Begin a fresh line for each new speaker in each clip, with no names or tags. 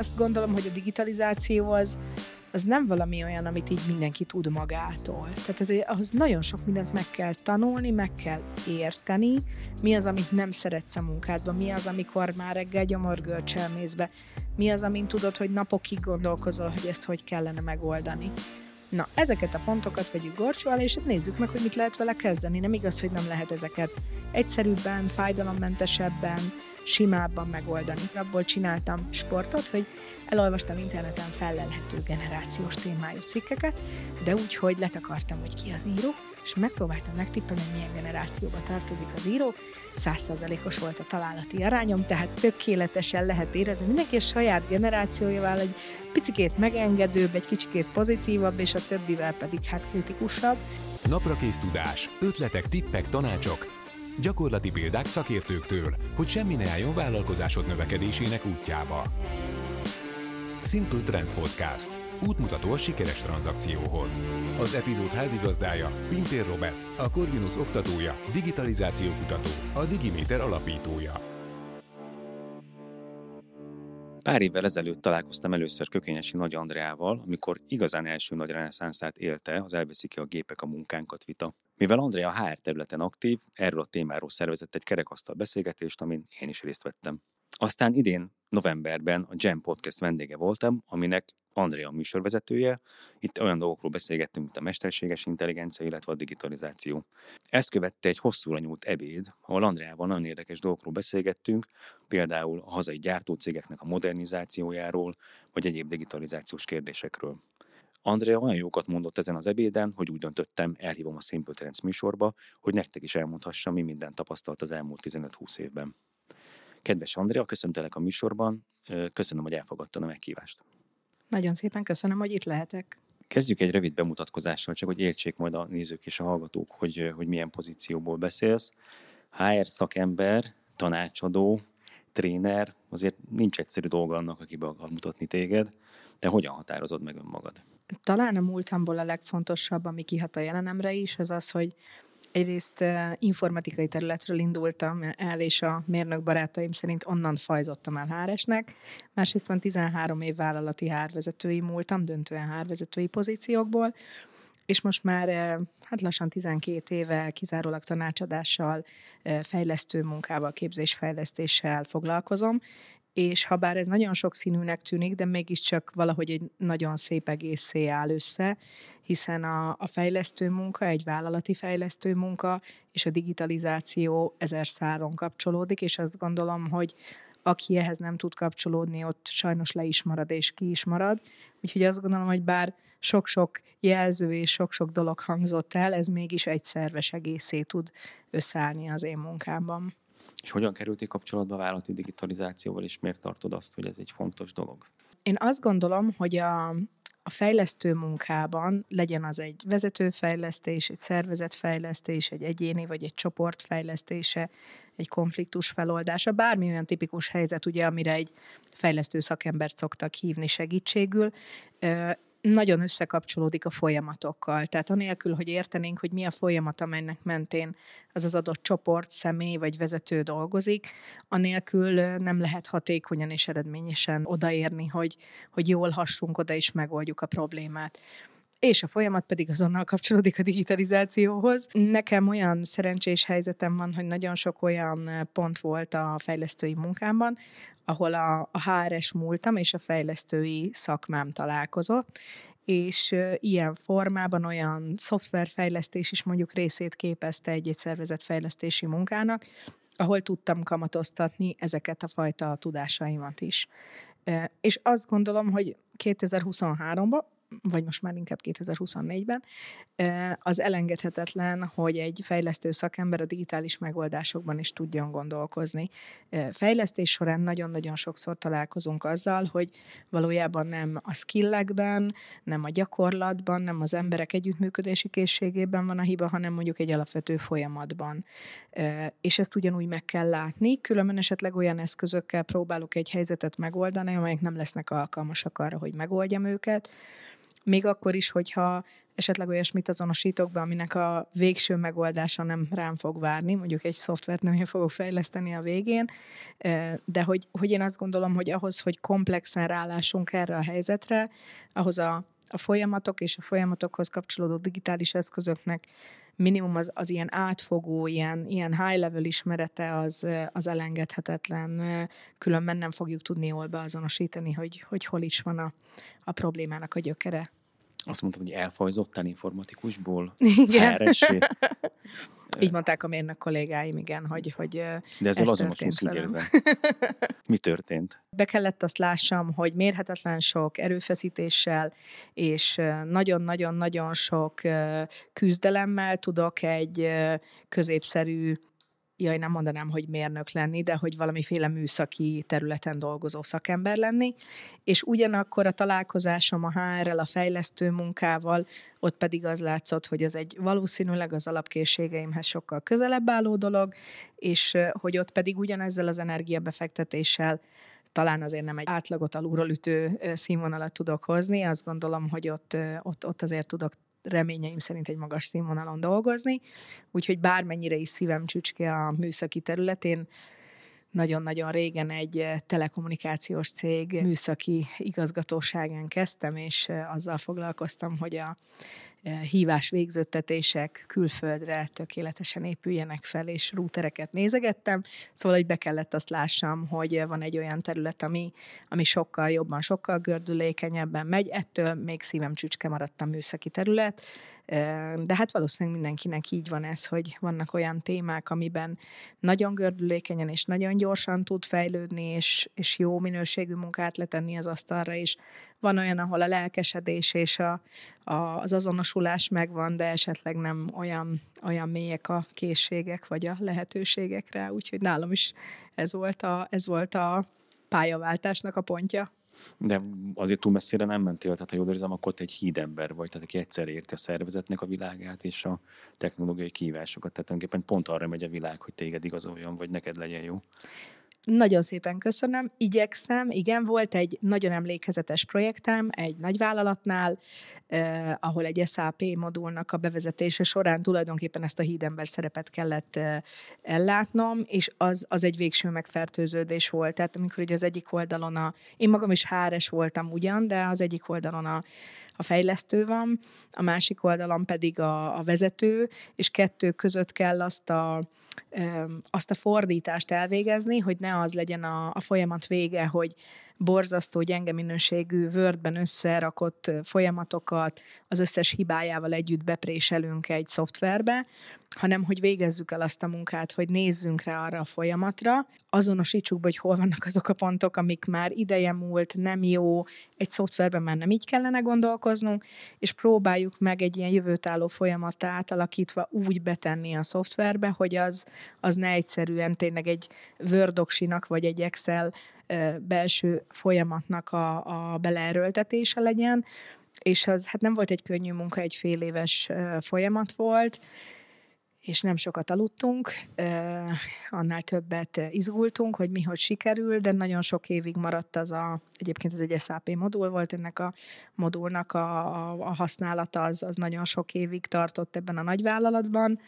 azt gondolom, hogy a digitalizáció az, az nem valami olyan, amit így mindenki tud magától. Tehát ez, ahhoz nagyon sok mindent meg kell tanulni, meg kell érteni, mi az, amit nem szeretsz a munkádban, mi az, amikor már reggel gyomorgörcsel mész be, mi az, amin tudod, hogy napokig gondolkozol, hogy ezt hogy kellene megoldani. Na, ezeket a pontokat vegyük gorcsó alá, és nézzük meg, hogy mit lehet vele kezdeni. Nem igaz, hogy nem lehet ezeket egyszerűbben, fájdalommentesebben, simábban megoldani. Abból csináltam sportot, hogy elolvastam interneten fellelhető generációs témájú cikkeket, de úgy, hogy letakartam, hogy ki az író, és megpróbáltam megtippelni, hogy milyen generációba tartozik az író. Százszerzalékos volt a találati arányom, tehát tökéletesen lehet érezni. Mindenki a saját generációjával egy picikét megengedőbb, egy kicsikét pozitívabb, és a többivel pedig hát kritikusabb.
Naprakész tudás, ötletek, tippek, tanácsok, gyakorlati példák szakértőktől, hogy semmi ne álljon vállalkozásod növekedésének útjába. Simple Trends Podcast. Útmutató a sikeres tranzakcióhoz. Az epizód házigazdája Pintér Robesz, a Corvinus oktatója, digitalizáció kutató, a Digiméter alapítója.
Pár évvel ezelőtt találkoztam először Kökényesi Nagy Andreával, amikor igazán első nagy reneszánszát élte az elveszik a gépek a munkánkat vita. Mivel Andrea HR területen aktív, erről a témáról szervezett egy kerekasztal beszélgetést, amin én is részt vettem. Aztán idén novemberben a Jam Podcast vendége voltam, aminek Andrea a műsorvezetője. Itt olyan dolgokról beszélgettünk, mint a mesterséges intelligencia, illetve a digitalizáció. Ezt követte egy hosszúra nyúlt ebéd, ahol Andreával nagyon érdekes dolgokról beszélgettünk, például a hazai gyártócégeknek a modernizációjáról, vagy egyéb digitalizációs kérdésekről. Andrea olyan jókat mondott ezen az ebéden, hogy úgy döntöttem, elhívom a Simple Trends műsorba, hogy nektek is elmondhassam, mi minden tapasztalt az elmúlt 15-20 évben. Kedves Andrea, köszöntelek a műsorban, köszönöm, hogy elfogadtad a meghívást.
Nagyon szépen köszönöm, hogy itt lehetek.
Kezdjük egy rövid bemutatkozással, csak hogy értsék majd a nézők és a hallgatók, hogy, hogy milyen pozícióból beszélsz. HR szakember, tanácsadó, tréner, azért nincs egyszerű dolga annak, aki be akar mutatni téged, de hogyan határozod meg önmagad?
Talán a múltamból a legfontosabb, ami kihat a jelenemre is, az az, hogy Egyrészt informatikai területről indultam el, és a mérnök barátaim szerint onnan fajzottam el háresnek. Másrészt van 13 év vállalati hárvezetői múltam, döntően hárvezetői pozíciókból, és most már hát lassan 12 éve kizárólag tanácsadással, fejlesztő munkával, képzésfejlesztéssel foglalkozom, és ha bár ez nagyon sok színűnek tűnik, de mégiscsak valahogy egy nagyon szép egészé áll össze, hiszen a, a fejlesztő munka, egy vállalati fejlesztő munka, és a digitalizáció ezer száron kapcsolódik, és azt gondolom, hogy aki ehhez nem tud kapcsolódni, ott sajnos le is marad és ki is marad. Úgyhogy azt gondolom, hogy bár sok-sok jelző és sok-sok dolog hangzott el, ez mégis egy szerves egészé tud összeállni az én munkámban.
És hogyan kerülti kapcsolatba a vállalati digitalizációval, és miért tartod azt, hogy ez egy fontos dolog?
Én azt gondolom, hogy a, a fejlesztő munkában legyen az egy vezetőfejlesztés, egy szervezetfejlesztés, egy egyéni vagy egy csoport fejlesztése, egy konfliktus feloldása, bármi olyan tipikus helyzet, ugye, amire egy fejlesztő szakembert szoktak hívni segítségül nagyon összekapcsolódik a folyamatokkal. Tehát anélkül, hogy értenénk, hogy mi a folyamat, amelynek mentén az az adott csoport, személy vagy vezető dolgozik, anélkül nem lehet hatékonyan és eredményesen odaérni, hogy, hogy jól hassunk oda és megoldjuk a problémát és a folyamat pedig azonnal kapcsolódik a digitalizációhoz. Nekem olyan szerencsés helyzetem van, hogy nagyon sok olyan pont volt a fejlesztői munkámban, ahol a, a HRS múltam és a fejlesztői szakmám találkozott, és ilyen formában olyan szoftverfejlesztés is mondjuk részét képezte egy-egy szervezetfejlesztési munkának, ahol tudtam kamatoztatni ezeket a fajta tudásaimat is. És azt gondolom, hogy 2023-ban vagy most már inkább 2024-ben, az elengedhetetlen, hogy egy fejlesztő szakember a digitális megoldásokban is tudjon gondolkozni. Fejlesztés során nagyon-nagyon sokszor találkozunk azzal, hogy valójában nem a skillekben, nem a gyakorlatban, nem az emberek együttműködési készségében van a hiba, hanem mondjuk egy alapvető folyamatban. És ezt ugyanúgy meg kell látni, különben esetleg olyan eszközökkel próbálok egy helyzetet megoldani, amelyek nem lesznek alkalmasak arra, hogy megoldjam őket, még akkor is, hogyha esetleg olyasmit azonosítok be, aminek a végső megoldása nem rám fog várni, mondjuk egy szoftvert nem én fogok fejleszteni a végén, de hogy, hogy én azt gondolom, hogy ahhoz, hogy komplexen rálásunk erre a helyzetre, ahhoz a, a folyamatok és a folyamatokhoz kapcsolódó digitális eszközöknek minimum az, az ilyen átfogó, ilyen, ilyen high-level ismerete az, az elengedhetetlen, különben nem fogjuk tudni jól beazonosítani, hogy, hogy hol is van a, a problémának a gyökere.
Azt mondtad, hogy elfajzottál informatikusból?
Igen. Így mondták a mérnök kollégáim, igen, hogy, hogy
De ezzel ez azonosulsz, úgy érzem. Mi történt?
Be kellett azt lássam, hogy mérhetetlen sok erőfeszítéssel és nagyon-nagyon-nagyon sok küzdelemmel tudok egy középszerű jaj, nem mondanám, hogy mérnök lenni, de hogy valamiféle műszaki területen dolgozó szakember lenni, és ugyanakkor a találkozásom a HR-rel, a fejlesztő munkával, ott pedig az látszott, hogy ez egy valószínűleg az alapkészségeimhez sokkal közelebb álló dolog, és hogy ott pedig ugyanezzel az energiabefektetéssel talán azért nem egy átlagot alulról ütő színvonalat tudok hozni, azt gondolom, hogy ott, ott, ott azért tudok reményeim szerint egy magas színvonalon dolgozni, úgyhogy bármennyire is szívem csücske a műszaki területén, nagyon-nagyon régen egy eh, telekommunikációs cég műszaki igazgatóságán kezdtem, és eh, azzal foglalkoztam, hogy a hívás végzőttetések külföldre tökéletesen épüljenek fel, és rútereket nézegettem, szóval, hogy be kellett azt lássam, hogy van egy olyan terület, ami, ami sokkal jobban, sokkal gördülékenyebben megy, ettől még szívem csücske maradt a műszaki terület, de hát valószínűleg mindenkinek így van ez, hogy vannak olyan témák, amiben nagyon gördülékenyen és nagyon gyorsan tud fejlődni, és, és jó minőségű munkát letenni az asztalra, és van olyan, ahol a lelkesedés és a, a, az azonosulás megvan, de esetleg nem olyan, olyan mélyek a készségek vagy a lehetőségek rá, úgyhogy nálam is ez volt a, ez volt a pályaváltásnak a pontja.
De azért túl messzire nem mentél, tehát ha jól érzem, akkor te egy hídember vagy, tehát aki egyszer érti a szervezetnek a világát és a technológiai kihívásokat. Tehát tulajdonképpen pont arra megy a világ, hogy téged igazoljon, vagy neked legyen jó.
Nagyon szépen köszönöm, igyekszem. Igen, volt egy nagyon emlékezetes projektem egy nagyvállalatnál, eh, ahol egy SAP modulnak a bevezetése során tulajdonképpen ezt a hídember szerepet kellett eh, ellátnom, és az, az egy végső megfertőződés volt. Tehát amikor ugye az egyik oldalon a, én magam is háres voltam ugyan, de az egyik oldalon a, a fejlesztő van, a másik oldalon pedig a, a vezető, és kettő között kell azt a azt a fordítást elvégezni, hogy ne az legyen a, a folyamat vége, hogy borzasztó gyenge minőségű Wordben összerakott folyamatokat az összes hibájával együtt bepréselünk egy szoftverbe, hanem hogy végezzük el azt a munkát, hogy nézzünk rá arra a folyamatra, azonosítsuk hogy hol vannak azok a pontok, amik már ideje múlt, nem jó, egy szoftverben már nem így kellene gondolkoznunk, és próbáljuk meg egy ilyen jövőtálló folyamatta átalakítva úgy betenni a szoftverbe, hogy az, az ne egyszerűen tényleg egy Word vagy egy Excel belső folyamatnak a, a beleerőltetése legyen, és az hát nem volt egy könnyű munka, egy fél éves folyamat volt, és nem sokat aludtunk, annál többet izgultunk, hogy mi hogy sikerül, de nagyon sok évig maradt az a, egyébként ez egy SAP modul volt, ennek a modulnak a, a, a használata az, az nagyon sok évig tartott ebben a nagyvállalatban,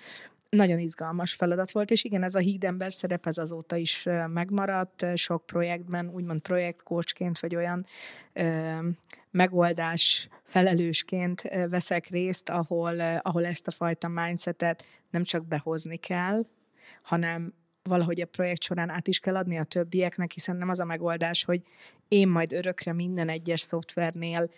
nagyon izgalmas feladat volt, és igen, ez a hídember szerep ez azóta is megmaradt, sok projektben, úgymond projektkócsként, vagy olyan ö, megoldás felelősként veszek részt, ahol, ahol ezt a fajta mindsetet nem csak behozni kell, hanem valahogy a projekt során át is kell adni a többieknek, hiszen nem az a megoldás, hogy én majd örökre minden egyes szoftvernél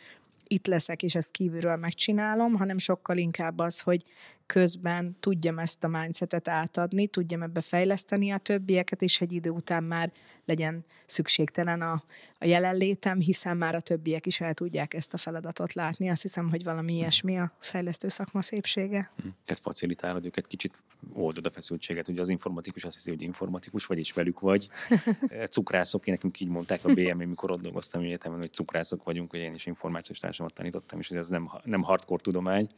itt leszek, és ezt kívülről megcsinálom, hanem sokkal inkább az, hogy közben tudjam ezt a mindsetet átadni, tudjam ebbe fejleszteni a többieket, és egy idő után már legyen szükségtelen a, a jelenlétem, hiszen már a többiek is el tudják ezt a feladatot látni. Azt hiszem, hogy valami ilyesmi a fejlesztő szakma szépsége.
Hm. Tehát facilitálod őket, kicsit oldod a feszültséget. Ugye az informatikus azt hiszi, hogy informatikus vagy, és velük vagy. Cukrászok, én nekünk így mondták a BM, amikor ott dolgoztam egyetemen, hogy cukrászok vagyunk, hogy én is információs társamat tanítottam, és hogy ez nem, nem hardcore tudomány.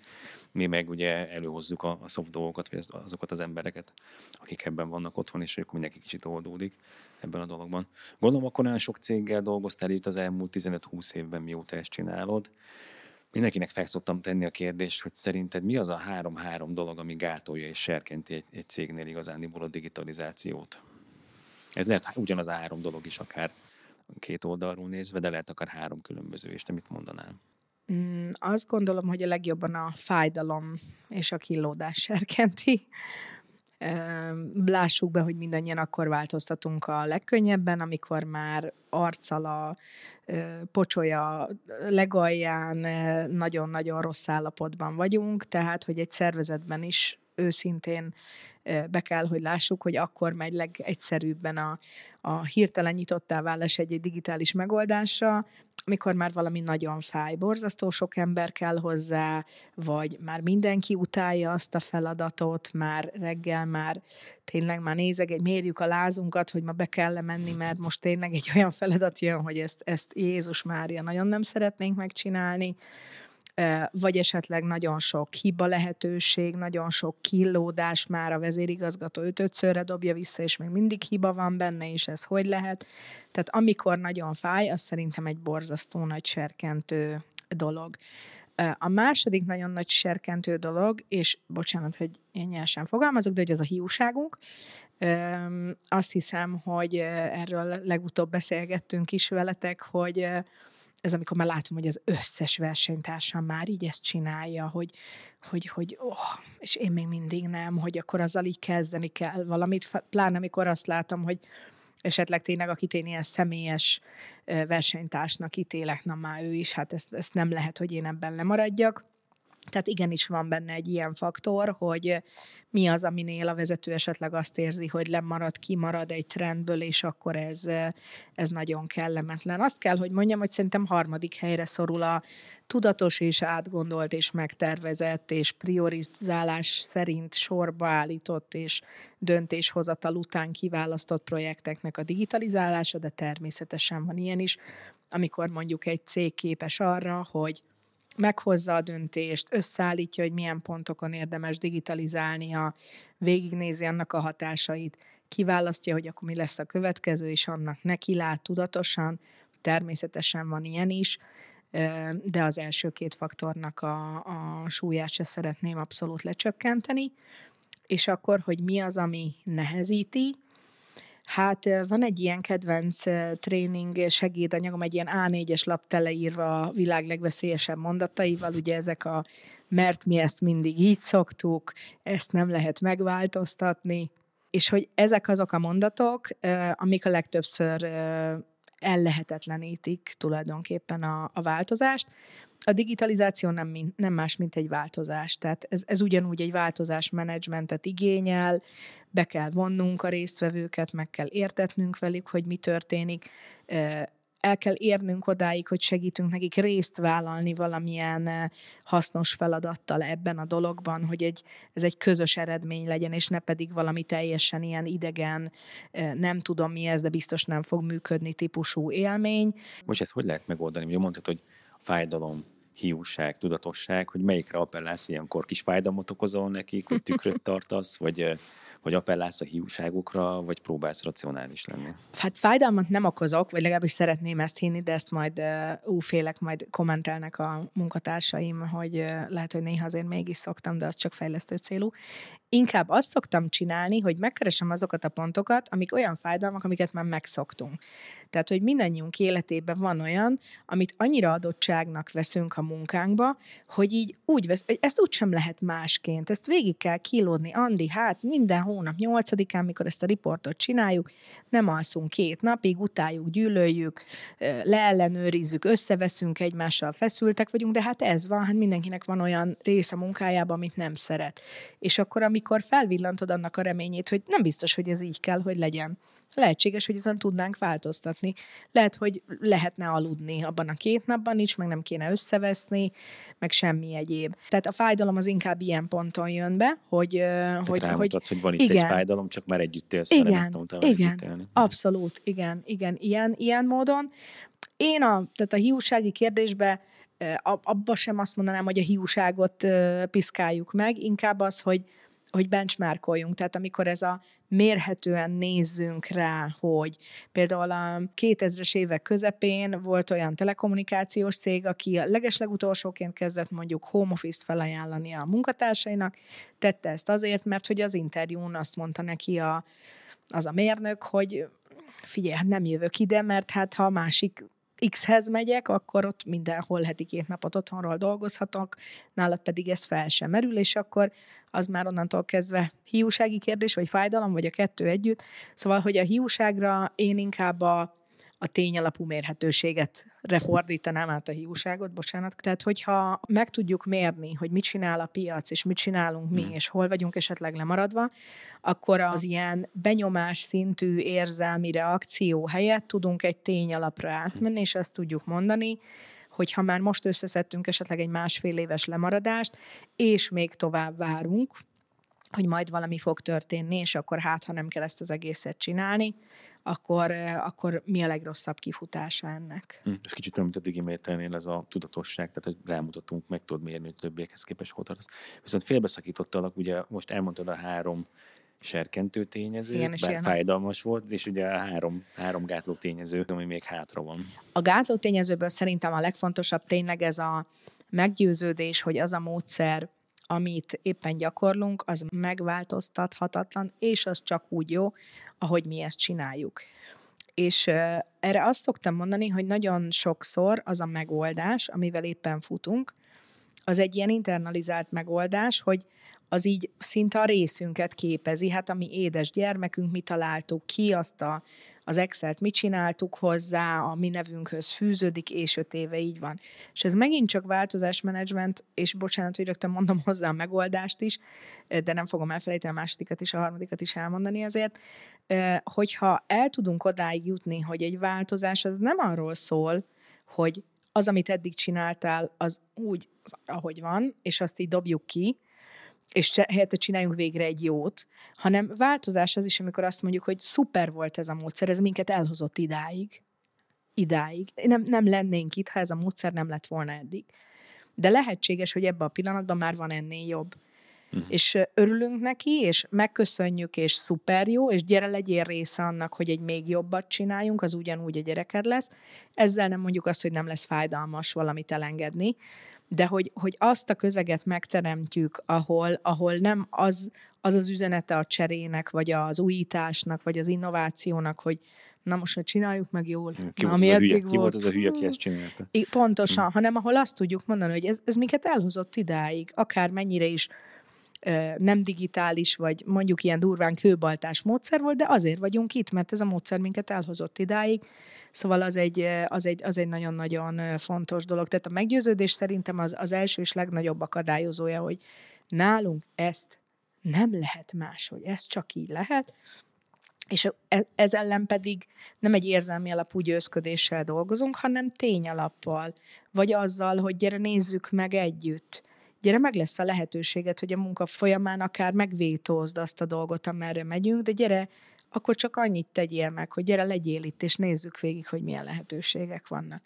Mi meg ugye előhozzuk a, a soft dolgokat, vagy azokat az embereket, akik ebben vannak otthon, és ők mindenki kicsit oldódik ebben a dologban. Gondolom, akkor nagyon sok céggel dolgoztál itt az elmúlt 15-20 évben, mióta ezt csinálod. Mindenkinek fel szoktam tenni a kérdést, hogy szerinted mi az a három-három dolog, ami gátolja és serkenti egy, egy cégnél igazándiból a digitalizációt? Ez lehet ugyanaz a három dolog is, akár két oldalról nézve, de lehet akár három különböző, és te mit mondanál?
Mm, azt gondolom, hogy a legjobban a fájdalom és a killódás serkenti. Lássuk be, hogy mindannyian akkor változtatunk a legkönnyebben, amikor már arccal a pocsolya legalján nagyon-nagyon rossz állapotban vagyunk, tehát hogy egy szervezetben is őszintén be kell, hogy lássuk, hogy akkor megy legegyszerűbben a, a hirtelen nyitottá válás egy, egy digitális megoldásra, mikor már valami nagyon fáj, borzasztó sok ember kell hozzá, vagy már mindenki utálja azt a feladatot, már reggel már tényleg már nézek, egy mérjük a lázunkat, hogy ma be kell menni, mert most tényleg egy olyan feladat jön, hogy ezt, ezt Jézus Mária nagyon nem szeretnénk megcsinálni vagy esetleg nagyon sok hiba lehetőség, nagyon sok killódás már a vezérigazgató ötötszörre dobja vissza, és még mindig hiba van benne, és ez hogy lehet. Tehát amikor nagyon fáj, az szerintem egy borzasztó nagy serkentő dolog. A második nagyon nagy serkentő dolog, és bocsánat, hogy én nyersen fogalmazok, de hogy ez a hiúságunk, azt hiszem, hogy erről legutóbb beszélgettünk is veletek, hogy ez amikor már látom, hogy az összes versenytársam már így ezt csinálja, hogy, hogy, hogy oh, és én még mindig nem, hogy akkor azzal így kezdeni kell valamit, pláne amikor azt látom, hogy esetleg tényleg, akit én ilyen személyes versenytársnak ítélek, na már ő is, hát ezt, ezt nem lehet, hogy én ebben lemaradjak. Tehát igenis van benne egy ilyen faktor, hogy mi az, aminél a vezető esetleg azt érzi, hogy lemarad, kimarad egy trendből, és akkor ez, ez nagyon kellemetlen. Azt kell, hogy mondjam, hogy szerintem harmadik helyre szorul a tudatos és átgondolt és megtervezett és priorizálás szerint sorba állított és döntéshozatal után kiválasztott projekteknek a digitalizálása, de természetesen van ilyen is, amikor mondjuk egy cég képes arra, hogy meghozza a döntést, összeállítja, hogy milyen pontokon érdemes digitalizálnia, végignézi annak a hatásait, kiválasztja, hogy akkor mi lesz a következő, és annak neki lát tudatosan. Természetesen van ilyen is, de az első két faktornak a, a súlyát se szeretném abszolút lecsökkenteni. És akkor, hogy mi az, ami nehezíti, Hát van egy ilyen kedvenc tréning segédanyagom, egy ilyen A4-es lap teleírva a világ legveszélyesebb mondataival, ugye ezek a mert mi ezt mindig így szoktuk, ezt nem lehet megváltoztatni, és hogy ezek azok a mondatok, amik a legtöbbször ellehetetlenítik tulajdonképpen a, a változást. A digitalizáció nem, nem más, mint egy változás. Tehát ez, ez ugyanúgy egy változásmenedzsmentet igényel, be kell vonnunk a résztvevőket, meg kell értetnünk velük, hogy mi történik, el kell érnünk odáig, hogy segítünk nekik részt vállalni valamilyen hasznos feladattal ebben a dologban, hogy egy, ez egy közös eredmény legyen, és ne pedig valami teljesen ilyen idegen, nem tudom mi ez, de biztos nem fog működni típusú élmény.
Most ezt hogy lehet megoldani? Ugye mondtad, hogy fájdalom, hiúság, tudatosság, hogy melyikre appellálsz ilyenkor? Kis fájdalmat okozol nekik, hogy tükröt tartasz, vagy vagy appellálsz a hiúságokra, vagy próbálsz racionális lenni?
Hát fájdalmat nem okozok, vagy legalábbis szeretném ezt hinni, de ezt majd uh, félek, majd kommentelnek a munkatársaim, hogy lehet, hogy néha azért mégis szoktam, de az csak fejlesztő célú. Inkább azt szoktam csinálni, hogy megkeresem azokat a pontokat, amik olyan fájdalmak, amiket már megszoktunk. Tehát, hogy mindannyiunk életében van olyan, amit annyira adottságnak veszünk a munkánkba, hogy így úgy vesz, hogy ezt úgysem lehet másként. Ezt végig kell kilódni. Andi, hát minden hónap nyolcadikán, mikor ezt a riportot csináljuk, nem alszunk két napig, utáljuk, gyűlöljük, leellenőrizzük, összeveszünk egymással, feszültek vagyunk, de hát ez van, hát mindenkinek van olyan rész a munkájában, amit nem szeret. És akkor, amikor felvillantod annak a reményét, hogy nem biztos, hogy ez így kell, hogy legyen, lehetséges, hogy ezen tudnánk változtatni. Lehet, hogy lehetne aludni abban a két napban is, meg nem kéne összeveszni, meg semmi egyéb. Tehát a fájdalom az inkább ilyen ponton jön be, hogy... Tehát
hogy,
hogy,
hogy van itt igen, egy fájdalom, csak már együtt élsz
igen, tudom, igen, abszolút, igen, igen, ilyen, ilyen módon. Én a, tehát a hiúsági kérdésbe abba sem azt mondanám, hogy a hiúságot piszkáljuk meg, inkább az, hogy, hogy benchmarkoljunk. Tehát amikor ez a mérhetően nézzünk rá, hogy például a 2000-es évek közepén volt olyan telekommunikációs cég, aki a legeslegutolsóként kezdett mondjuk home office-t felajánlani a munkatársainak, tette ezt azért, mert hogy az interjún azt mondta neki a, az a mérnök, hogy figyelj, hát nem jövök ide, mert hát ha a másik X-hez megyek, akkor ott mindenhol heti két napot otthonról dolgozhatok, nálad pedig ez fel sem merül, és akkor az már onnantól kezdve hiúsági kérdés, vagy fájdalom, vagy a kettő együtt. Szóval, hogy a hiúságra én inkább a, a tényalapú mérhetőséget refordítanám át a hiúságot, bocsánat. Tehát, hogyha meg tudjuk mérni, hogy mit csinál a piac, és mit csinálunk mi, hmm. és hol vagyunk esetleg lemaradva, akkor az ilyen benyomás szintű érzelmi reakció helyett tudunk egy tényalapra átmenni, és azt tudjuk mondani, hogy ha már most összeszedtünk esetleg egy másfél éves lemaradást, és még tovább várunk, hogy majd valami fog történni, és akkor hát, ha nem kell ezt az egészet csinálni, akkor, akkor mi a legrosszabb kifutása ennek.
Hm, ez kicsit olyan, mint a digiméternél ez a tudatosság, tehát hogy rámutatunk, meg tudod mérni, hogy többiekhez képest hol tartasz. Viszont félbeszakítottalak, ugye most elmondtad a három serkentő tényező, Igen, bár ilyen fájdalmas volt, és ugye a három, három gátló tényező, ami még hátra van.
A gátló tényezőből szerintem a legfontosabb tényleg ez a meggyőződés, hogy az a módszer, amit éppen gyakorlunk, az megváltoztathatatlan, és az csak úgy jó, ahogy mi ezt csináljuk. És erre azt szoktam mondani, hogy nagyon sokszor az a megoldás, amivel éppen futunk, az egy ilyen internalizált megoldás, hogy az így szinte a részünket képezi. Hát a mi édes gyermekünk, mi találtuk ki, azt a, az Excel-t mi csináltuk hozzá, a mi nevünkhöz fűződik, és öt éve így van. És ez megint csak változásmenedzsment, és bocsánat, hogy rögtön mondom hozzá a megoldást is, de nem fogom elfelejteni a másodikat is, a harmadikat is elmondani azért, hogyha el tudunk odáig jutni, hogy egy változás az nem arról szól, hogy az, amit eddig csináltál, az úgy, ahogy van, és azt így dobjuk ki, és helyette csináljunk végre egy jót, hanem változás az is, amikor azt mondjuk, hogy szuper volt ez a módszer, ez minket elhozott idáig. Idáig. Nem, nem lennénk itt, ha ez a módszer nem lett volna eddig. De lehetséges, hogy ebben a pillanatban már van ennél jobb. Uh-huh. És örülünk neki, és megköszönjük, és szuper jó, és gyere legyél része annak, hogy egy még jobbat csináljunk, az ugyanúgy a gyereked lesz. Ezzel nem mondjuk azt, hogy nem lesz fájdalmas valamit elengedni, de hogy, hogy azt a közeget megteremtjük, ahol, ahol nem az, az az üzenete a cserének, vagy az újításnak, vagy az innovációnak, hogy na most, hogy csináljuk meg jól.
Ki, na, volt, az a hülye, volt. ki volt az a hülye, aki ezt csinálta?
Pontosan, hmm. hanem ahol azt tudjuk mondani, hogy ez, ez minket elhozott idáig, akár mennyire is nem digitális, vagy mondjuk ilyen durván kőbaltás módszer volt, de azért vagyunk itt, mert ez a módszer minket elhozott idáig, Szóval az egy, az egy, az egy nagyon-nagyon fontos dolog. Tehát a meggyőződés szerintem az, az első és legnagyobb akadályozója, hogy nálunk ezt nem lehet máshogy, ez csak így lehet, és e, ez ellen pedig nem egy érzelmi alapú győzködéssel dolgozunk, hanem tényalappal, vagy azzal, hogy gyere nézzük meg együtt, gyere meg lesz a lehetőséget, hogy a munka folyamán akár megvétózd azt a dolgot, amerre megyünk, de gyere akkor csak annyit tegyél meg, hogy gyere, legyél itt, és nézzük végig, hogy milyen lehetőségek vannak.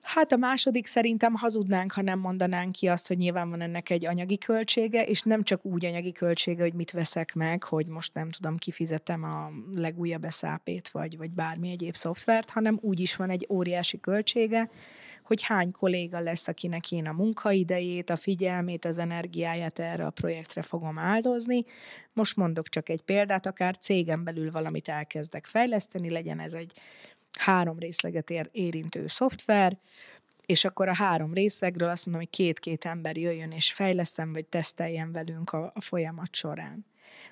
Hát a második szerintem hazudnánk, ha nem mondanánk ki azt, hogy nyilván van ennek egy anyagi költsége, és nem csak úgy anyagi költsége, hogy mit veszek meg, hogy most nem tudom, kifizetem a legújabb SAP-t, vagy, vagy bármi egyéb szoftvert, hanem úgy is van egy óriási költsége, hogy hány kolléga lesz, akinek én a munkaidejét, a figyelmét, az energiáját erre a projektre fogom áldozni. Most mondok csak egy példát, akár cégen belül valamit elkezdek fejleszteni, legyen ez egy három részleget ér, érintő szoftver, és akkor a három részlegről azt mondom, hogy két-két ember jöjjön és fejleszem, vagy teszteljen velünk a, a folyamat során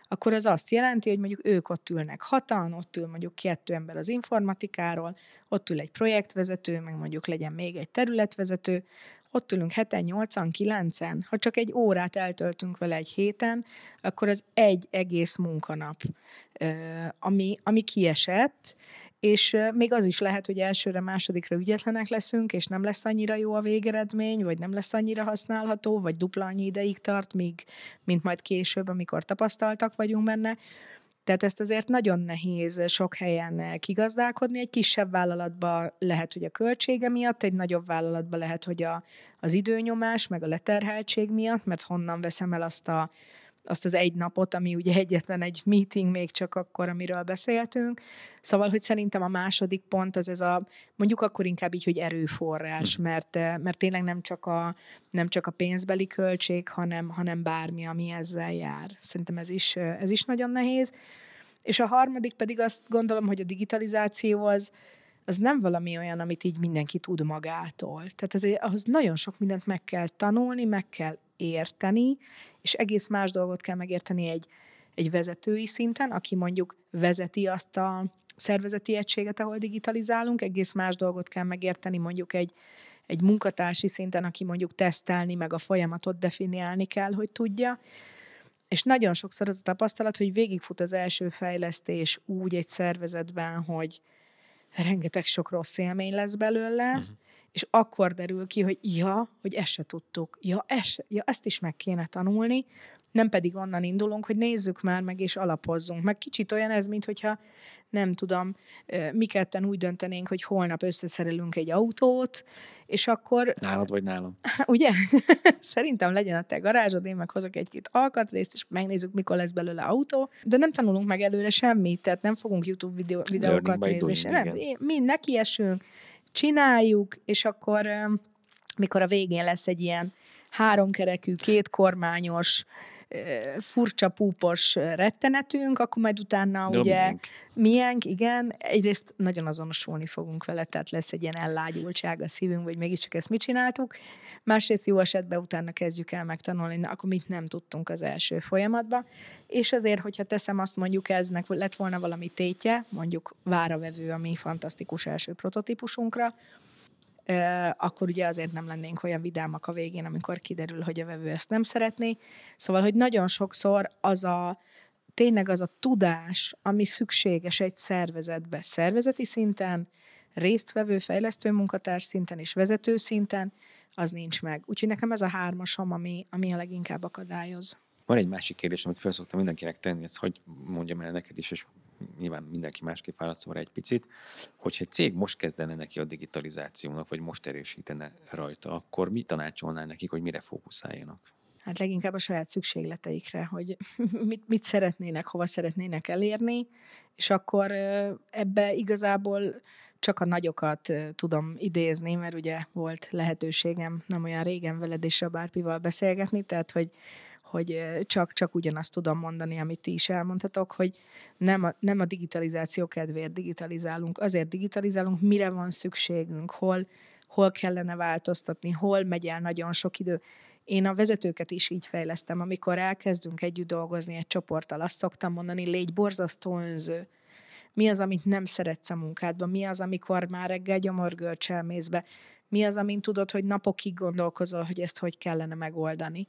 akkor az azt jelenti, hogy mondjuk ők ott ülnek hatan, ott ül mondjuk kettő ember az informatikáról, ott ül egy projektvezető, meg mondjuk legyen még egy területvezető, ott ülünk heten, nyolcan, kilencen, ha csak egy órát eltöltünk vele egy héten, akkor az egy egész munkanap, ami, ami kiesett, és még az is lehet, hogy elsőre, másodikra ügyetlenek leszünk, és nem lesz annyira jó a végeredmény, vagy nem lesz annyira használható, vagy dupla annyi ideig tart, míg, mint majd később, amikor tapasztaltak vagyunk benne. Tehát ezt azért nagyon nehéz sok helyen kigazdálkodni. Egy kisebb vállalatban lehet, hogy a költsége miatt, egy nagyobb vállalatban lehet, hogy a, az időnyomás, meg a leterheltség miatt, mert honnan veszem el azt a azt az egy napot, ami ugye egyetlen egy meeting még csak akkor, amiről beszéltünk. Szóval, hogy szerintem a második pont az ez a, mondjuk akkor inkább így, hogy erőforrás, hm. mert, mert tényleg nem csak a, nem csak a pénzbeli költség, hanem, hanem bármi, ami ezzel jár. Szerintem ez is, ez is nagyon nehéz. És a harmadik pedig azt gondolom, hogy a digitalizáció az, az nem valami olyan, amit így mindenki tud magától. Tehát ez, ahhoz nagyon sok mindent meg kell tanulni, meg kell érteni, és egész más dolgot kell megérteni egy, egy vezetői szinten, aki mondjuk vezeti azt a szervezeti egységet, ahol digitalizálunk, egész más dolgot kell megérteni mondjuk egy, egy munkatársi szinten, aki mondjuk tesztelni, meg a folyamatot definiálni kell, hogy tudja. És nagyon sokszor az a tapasztalat, hogy végigfut az első fejlesztés úgy egy szervezetben, hogy rengeteg sok rossz élmény lesz belőle, uh-huh. És akkor derül ki, hogy ja, hogy ezt se tudtuk, ja, ezt, ja, ezt is meg kéne tanulni, nem pedig onnan indulunk, hogy nézzük már meg és alapozzunk. Meg kicsit olyan ez, mint hogyha nem tudom, mi ketten úgy döntenénk, hogy holnap összeszerelünk egy autót, és akkor...
Nálad vagy nálam.
Ugye? Szerintem legyen a te garázsod, én meg hozok egy-két alkatrészt, és megnézzük, mikor lesz belőle autó, de nem tanulunk meg előre semmit, tehát nem fogunk YouTube videó, videókat nézni. Nem, mi nekiesünk, csináljuk, és akkor mikor a végén lesz egy ilyen háromkerekű, kétkormányos, furcsa, púpos rettenetünk, akkor majd utána De ugye miénk. miénk, igen, egyrészt nagyon azonosulni fogunk vele, tehát lesz egy ilyen ellágyultság a szívünk, vagy mégiscsak ezt mit csináltuk. Másrészt jó esetben utána kezdjük el megtanulni, na, akkor mit nem tudtunk az első folyamatban. És azért, hogyha teszem azt mondjuk eznek, lett volna valami tétje, mondjuk váravevő, ami fantasztikus első prototípusunkra, akkor ugye azért nem lennénk olyan vidámak a végén, amikor kiderül, hogy a vevő ezt nem szeretné. Szóval, hogy nagyon sokszor az a, tényleg az a tudás, ami szükséges egy szervezetbe, szervezeti szinten, résztvevő, fejlesztő munkatárs szinten és vezető szinten, az nincs meg. Úgyhogy nekem ez a hármasom, ami, ami a leginkább akadályoz.
Van egy másik kérdés, amit fel szoktam mindenkinek tenni, ez hogy mondjam el neked is, és nyilván mindenki másképp válaszol egy picit, hogyha egy cég most kezdene neki a digitalizációnak, vagy most erősítene rajta, akkor mit tanácsolnál nekik, hogy mire fókuszáljanak?
Hát leginkább a saját szükségleteikre, hogy mit, mit szeretnének, hova szeretnének elérni, és akkor ebbe igazából csak a nagyokat tudom idézni, mert ugye volt lehetőségem nem olyan régen veled és a Bárpival beszélgetni, tehát hogy hogy csak, csak ugyanazt tudom mondani, amit ti is elmondhatok, hogy nem a, nem a digitalizáció kedvéért digitalizálunk, azért digitalizálunk, mire van szükségünk, hol, hol kellene változtatni, hol megy el nagyon sok idő. Én a vezetőket is így fejlesztem, amikor elkezdünk együtt dolgozni egy csoporttal, azt szoktam mondani, légy borzasztó önző. Mi az, amit nem szeretsz a munkádban? Mi az, amikor már reggel gyomorgörcsel mész be? Mi az, amin tudod, hogy napokig gondolkozol, hogy ezt hogy kellene megoldani?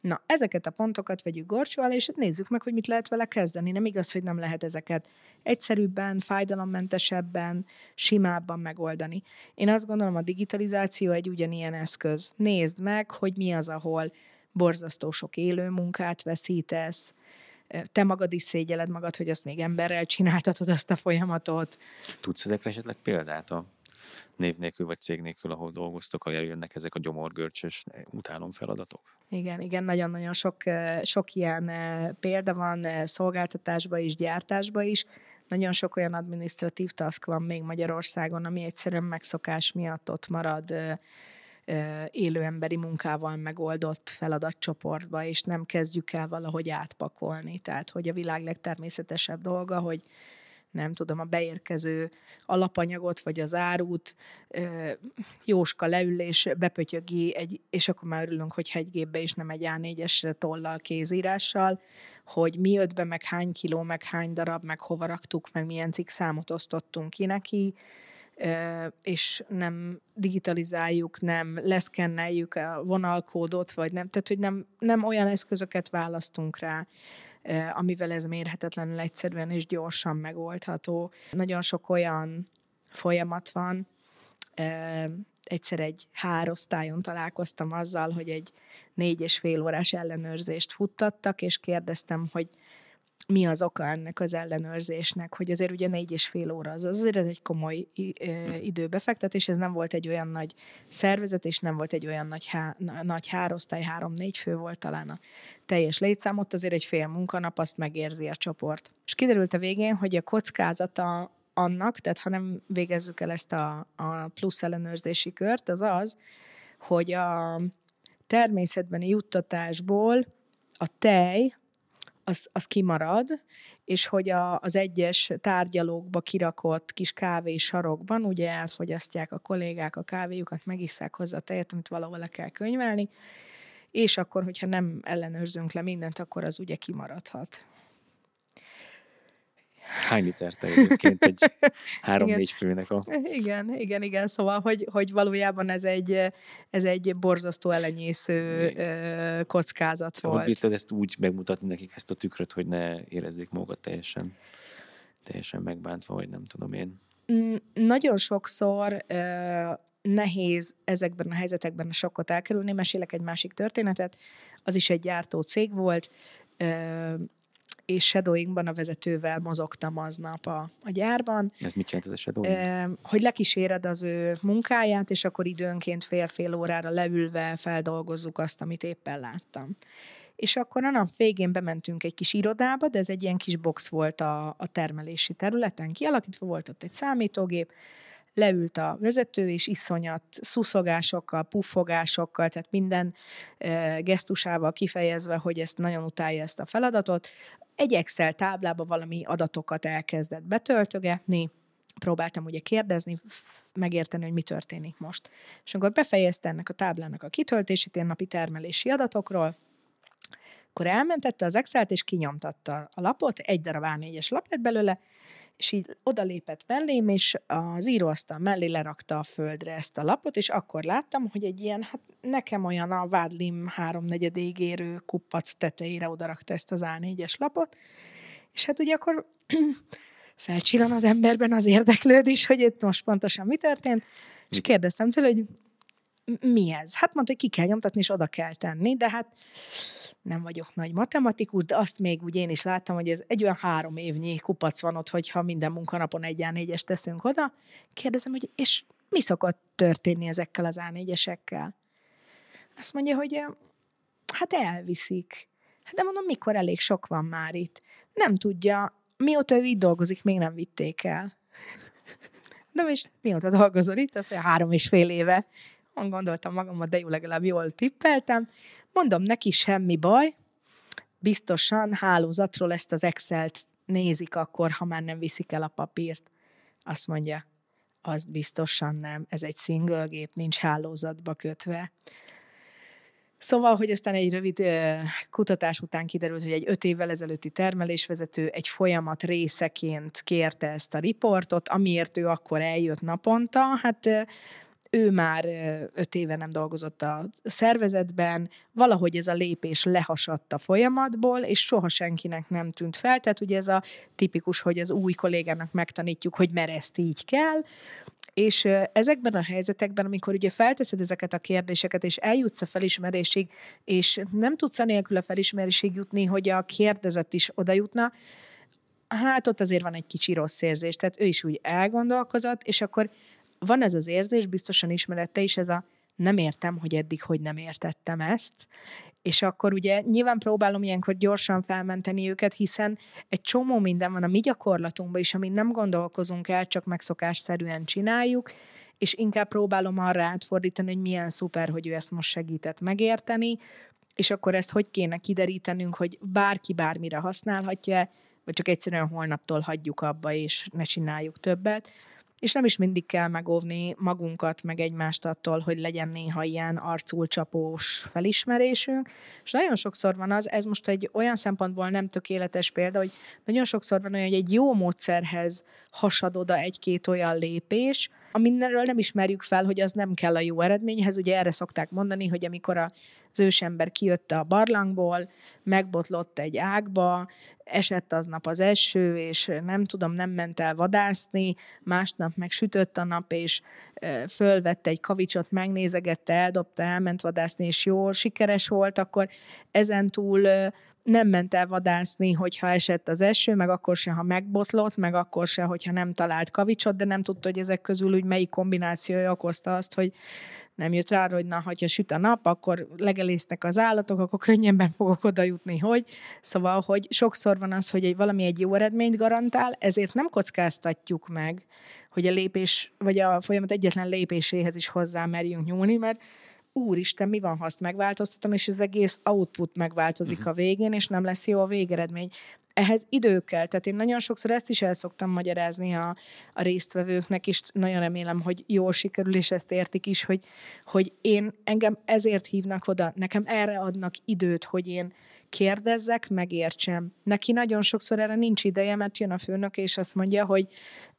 Na, ezeket a pontokat vegyük gorcsó alá, és nézzük meg, hogy mit lehet vele kezdeni. Nem igaz, hogy nem lehet ezeket egyszerűbben, fájdalommentesebben, simábban megoldani. Én azt gondolom, a digitalizáció egy ugyanilyen eszköz. Nézd meg, hogy mi az, ahol borzasztó sok élő munkát veszítesz, te magad is szégyeled magad, hogy azt még emberrel csináltatod azt a folyamatot.
Tudsz ezekre esetleg példát a név nélkül vagy cég nélkül, ahol dolgoztok, ahol jönnek ezek a gyomorgörcsös utálom feladatok?
Igen, igen, nagyon-nagyon sok, sok ilyen példa van szolgáltatásba is, gyártásba is. Nagyon sok olyan administratív task van még Magyarországon, ami egyszerűen megszokás miatt ott marad élő emberi munkával megoldott feladatcsoportba, és nem kezdjük el valahogy átpakolni. Tehát, hogy a világ legtermészetesebb dolga, hogy nem tudom, a beérkező alapanyagot, vagy az árut, Jóska leül és bepötyögi, egy, és akkor már örülünk, hogyha egy gépbe és nem egy A4-es tollal, kézírással, hogy mi jött be, meg hány kiló, meg hány darab, meg hova raktuk, meg milyen cikk számot osztottunk ki neki, és nem digitalizáljuk, nem leszkenneljük a vonalkódot, vagy nem, tehát hogy nem, nem olyan eszközöket választunk rá, amivel ez mérhetetlenül egyszerűen és gyorsan megoldható. Nagyon sok olyan folyamat van, egyszer egy hárosztályon találkoztam azzal, hogy egy négy és fél órás ellenőrzést futtattak, és kérdeztem, hogy mi az oka ennek az ellenőrzésnek, hogy azért ugye négy és fél óra, az azért ez egy komoly időbefektetés, ez nem volt egy olyan nagy szervezet, és nem volt egy olyan nagy, há, nagy hárosztály, három-négy fő volt talán a teljes létszám, ott azért egy fél munkanap azt megérzi a csoport. És kiderült a végén, hogy a kockázata annak, tehát ha nem végezzük el ezt a, a plusz ellenőrzési kört, az az, hogy a természetbeni juttatásból a tej az, az kimarad, és hogy a, az egyes tárgyalókba kirakott kis sarokban ugye elfogyasztják a kollégák a kávéjukat, megisszák hozzá a tejet, amit valahol le kell könyvelni, és akkor, hogyha nem ellenőrzünk le mindent, akkor az ugye kimaradhat.
Hány liter te egyébként egy három-négy főnek a...
Igen, igen, igen, szóval, hogy, hogy valójában ez egy, ez egy borzasztó elenyésző igen. kockázat volt. Hogy
bírtad ezt úgy megmutatni nekik ezt a tükröt, hogy ne érezzék magukat teljesen, teljesen megbántva, vagy nem tudom én.
Mm, nagyon sokszor nehéz ezekben a helyzetekben a sokkot elkerülni. Mesélek egy másik történetet. Az is egy gyártó cég volt és shadowingban a vezetővel mozogtam aznap a, a gyárban.
Ez mit jelent ez a shadowing? Eh,
hogy lekíséred az ő munkáját, és akkor időnként fél-fél órára leülve feldolgozzuk azt, amit éppen láttam. És akkor a nap végén bementünk egy kis irodába, de ez egy ilyen kis box volt a, a termelési területen kialakítva, volt ott egy számítógép, leült a vezető, és iszonyat szuszogásokkal, puffogásokkal, tehát minden gesztusával kifejezve, hogy ezt nagyon utálja ezt a feladatot. Egy Excel táblába valami adatokat elkezdett betöltögetni, próbáltam ugye kérdezni, megérteni, hogy mi történik most. És akkor befejezte ennek a táblának a kitöltését ilyen napi termelési adatokról, akkor elmentette az Excel-t, és kinyomtatta a lapot, egy darab A4-es lap lett belőle, és így odalépett mellém, és az íróasztal mellé lerakta a földre ezt a lapot, és akkor láttam, hogy egy ilyen, hát nekem olyan a vádlim háromnegyedéig érő kupac tetejére odarakta ezt az A4-es lapot, és hát ugye akkor felcsillan az emberben az érdeklődés, hogy itt most pontosan mi történt, és kérdeztem tőle, hogy mi ez? Hát mondta, hogy ki kell nyomtatni, és oda kell tenni, de hát nem vagyok nagy matematikus, de azt még úgy én is láttam, hogy ez egy olyan három évnyi kupac van ott, hogyha minden munkanapon egy A4-es teszünk oda. Kérdezem, hogy és mi szokott történni ezekkel az A4-esekkel? Azt mondja, hogy hát elviszik. Hát de mondom, mikor elég sok van már itt. Nem tudja, mióta ő itt dolgozik, még nem vitték el. De és mióta dolgozol itt? Azt mondja, három és fél éve. Gondoltam magamot, de jó, legalább jól tippeltem. Mondom, neki semmi baj, biztosan hálózatról ezt az Excel-t nézik akkor, ha már nem viszik el a papírt. Azt mondja, azt biztosan nem, ez egy single gép, nincs hálózatba kötve. Szóval, hogy aztán egy rövid kutatás után kiderült, hogy egy öt évvel ezelőtti termelésvezető egy folyamat részeként kérte ezt a riportot, amiért ő akkor eljött naponta. Hát ő már öt éve nem dolgozott a szervezetben, valahogy ez a lépés lehasadt a folyamatból, és soha senkinek nem tűnt fel. Tehát ugye ez a tipikus, hogy az új kollégának megtanítjuk, hogy mert ezt így kell, és ezekben a helyzetekben, amikor ugye felteszed ezeket a kérdéseket, és eljutsz a felismerésig, és nem tudsz nélkül a felismerésig jutni, hogy a kérdezet is oda jutna, hát ott azért van egy kicsi rossz érzés. Tehát ő is úgy elgondolkozott, és akkor van ez az érzés, biztosan ismerette is, ez a nem értem, hogy eddig hogy nem értettem ezt, és akkor ugye nyilván próbálom ilyenkor gyorsan felmenteni őket, hiszen egy csomó minden van a mi gyakorlatunkban is, amin nem gondolkozunk el, csak megszokásszerűen csináljuk, és inkább próbálom arra átfordítani, hogy milyen szuper, hogy ő ezt most segített megérteni, és akkor ezt hogy kéne kiderítenünk, hogy bárki bármire használhatja, vagy csak egyszerűen holnaptól hagyjuk abba, és ne csináljuk többet és nem is mindig kell megóvni magunkat, meg egymást attól, hogy legyen néha ilyen arculcsapós felismerésünk, és nagyon sokszor van az, ez most egy olyan szempontból nem tökéletes példa, hogy nagyon sokszor van olyan, hogy egy jó módszerhez hasad oda egy-két olyan lépés, aminről nem ismerjük fel, hogy az nem kell a jó eredményhez. Ugye erre szokták mondani, hogy amikor a az ősember kijött a barlangból, megbotlott egy ágba, esett aznap az eső, és nem tudom, nem ment el vadászni, másnap meg sütött a nap, és fölvette egy kavicsot, megnézegette, eldobta, elment vadászni, és jól sikeres volt, akkor ezentúl nem ment el vadászni, hogyha esett az eső, meg akkor se, ha megbotlott, meg akkor se, hogyha nem talált kavicsot, de nem tudta, hogy ezek közül úgy melyik kombinációja okozta azt, hogy nem jött rá, hogy na, ha süt a nap, akkor legelésznek az állatok, akkor könnyebben fogok oda jutni, hogy. Szóval, hogy sokszor van az, hogy egy, valami egy jó eredményt garantál, ezért nem kockáztatjuk meg, hogy a lépés, vagy a folyamat egyetlen lépéséhez is hozzá merjünk nyúlni, mert úristen, mi van, ha azt megváltoztatom, és az egész output megváltozik uh-huh. a végén, és nem lesz jó a végeredmény. Ehhez idő kell, tehát én nagyon sokszor ezt is el szoktam magyarázni a, a résztvevőknek, és nagyon remélem, hogy jól sikerül, és ezt értik is, hogy, hogy én engem ezért hívnak oda, nekem erre adnak időt, hogy én kérdezzek, megértsem. Neki nagyon sokszor erre nincs ideje, mert jön a főnök, és azt mondja, hogy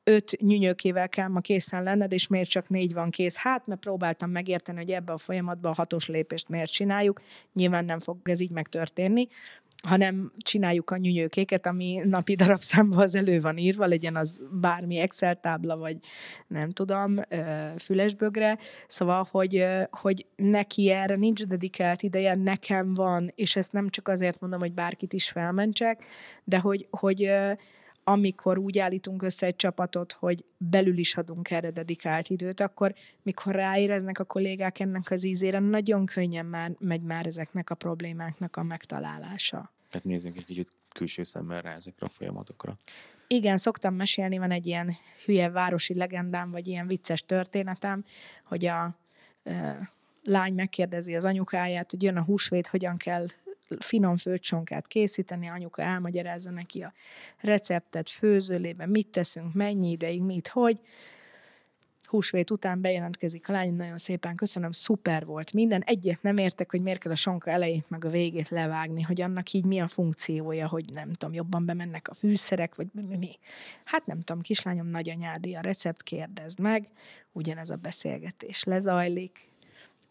öt nyűnyökével kell ma készen lenned, és miért csak négy van kész? Hát, mert próbáltam megérteni, hogy ebbe a folyamatban a hatos lépést miért csináljuk. Nyilván nem fog ez így megtörténni, hanem csináljuk a nyűnyőkéket, ami napi darabszámban az elő van írva, legyen az bármi Excel tábla, vagy nem tudom, fülesbögre. Szóval, hogy, hogy neki erre nincs dedikált ideje, nekem van, és ezt nem csak azért mondom, hogy bárkit is felmentsek, de hogy, hogy amikor úgy állítunk össze egy csapatot, hogy belül is adunk erre dedikált időt, akkor mikor ráéreznek a kollégák ennek az ízére, nagyon könnyen már megy már ezeknek a problémáknak a megtalálása.
Tehát nézzünk egy kicsit külső szemmel rá ezekre a folyamatokra.
Igen, szoktam mesélni, van egy ilyen hülye városi legendám, vagy ilyen vicces történetem, hogy a e, lány megkérdezi az anyukáját, hogy jön a húsvét, hogyan kell finom főcsonkát készíteni, anyuka elmagyarázza neki a receptet, főzőlében, mit teszünk, mennyi ideig, mit, hogy. Húsvét után bejelentkezik a lány, nagyon szépen köszönöm, szuper volt minden. Egyet nem értek, hogy miért kell a sonka elejét meg a végét levágni, hogy annak így mi a funkciója, hogy nem tudom, jobban bemennek a fűszerek, vagy mi. mi. Hát nem tudom, kislányom nagyanyádi a recept, kérdezd meg, ugyanez a beszélgetés lezajlik,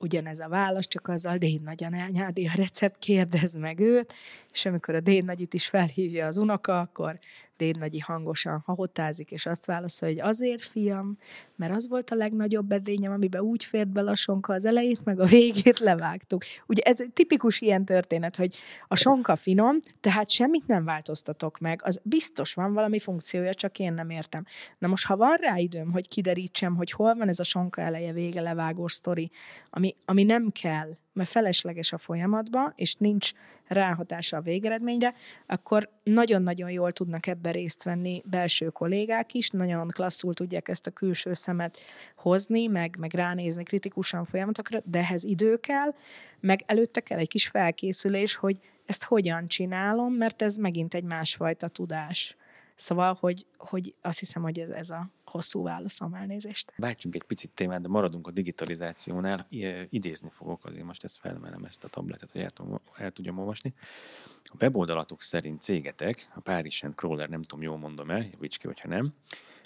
ugyanez a válasz, csak azzal Déd nagyanyádi a recept, kérdezd meg őt, és amikor a Déd nagyit is felhívja az unoka, akkor Déd nagyi hangosan hahotázik, és azt válaszol, hogy azért, fiam, mert az volt a legnagyobb edényem, amiben úgy fért be a sonka az elejét, meg a végét levágtuk. Ugye ez egy tipikus ilyen történet, hogy a sonka finom, tehát semmit nem változtatok meg, az biztos van valami funkciója, csak én nem értem. Na most, ha van rá időm, hogy kiderítsem, hogy hol van ez a sonka eleje, vége, levágós sztori, ami, ami nem kell, mert felesleges a folyamatban, és nincs ráhatása a végeredményre, akkor nagyon-nagyon jól tudnak ebben részt venni belső kollégák is, nagyon klasszul tudják ezt a külső szemet hozni, meg, meg ránézni kritikusan folyamatokra, de ehhez idő kell, meg előtte kell egy kis felkészülés, hogy ezt hogyan csinálom, mert ez megint egy másfajta tudás. Szóval, hogy, hogy azt hiszem, hogy ez, ez a hosszú válaszom elnézést.
Váltsunk egy picit témát, de maradunk a digitalizációnál. Idézni fogok, azért most ezt felmelem ezt a tabletet, hogy el, tudjam olvasni. A weboldalatok szerint cégetek, a Paris Crawler, nem tudom, jól mondom el, javíts ki, hogyha nem,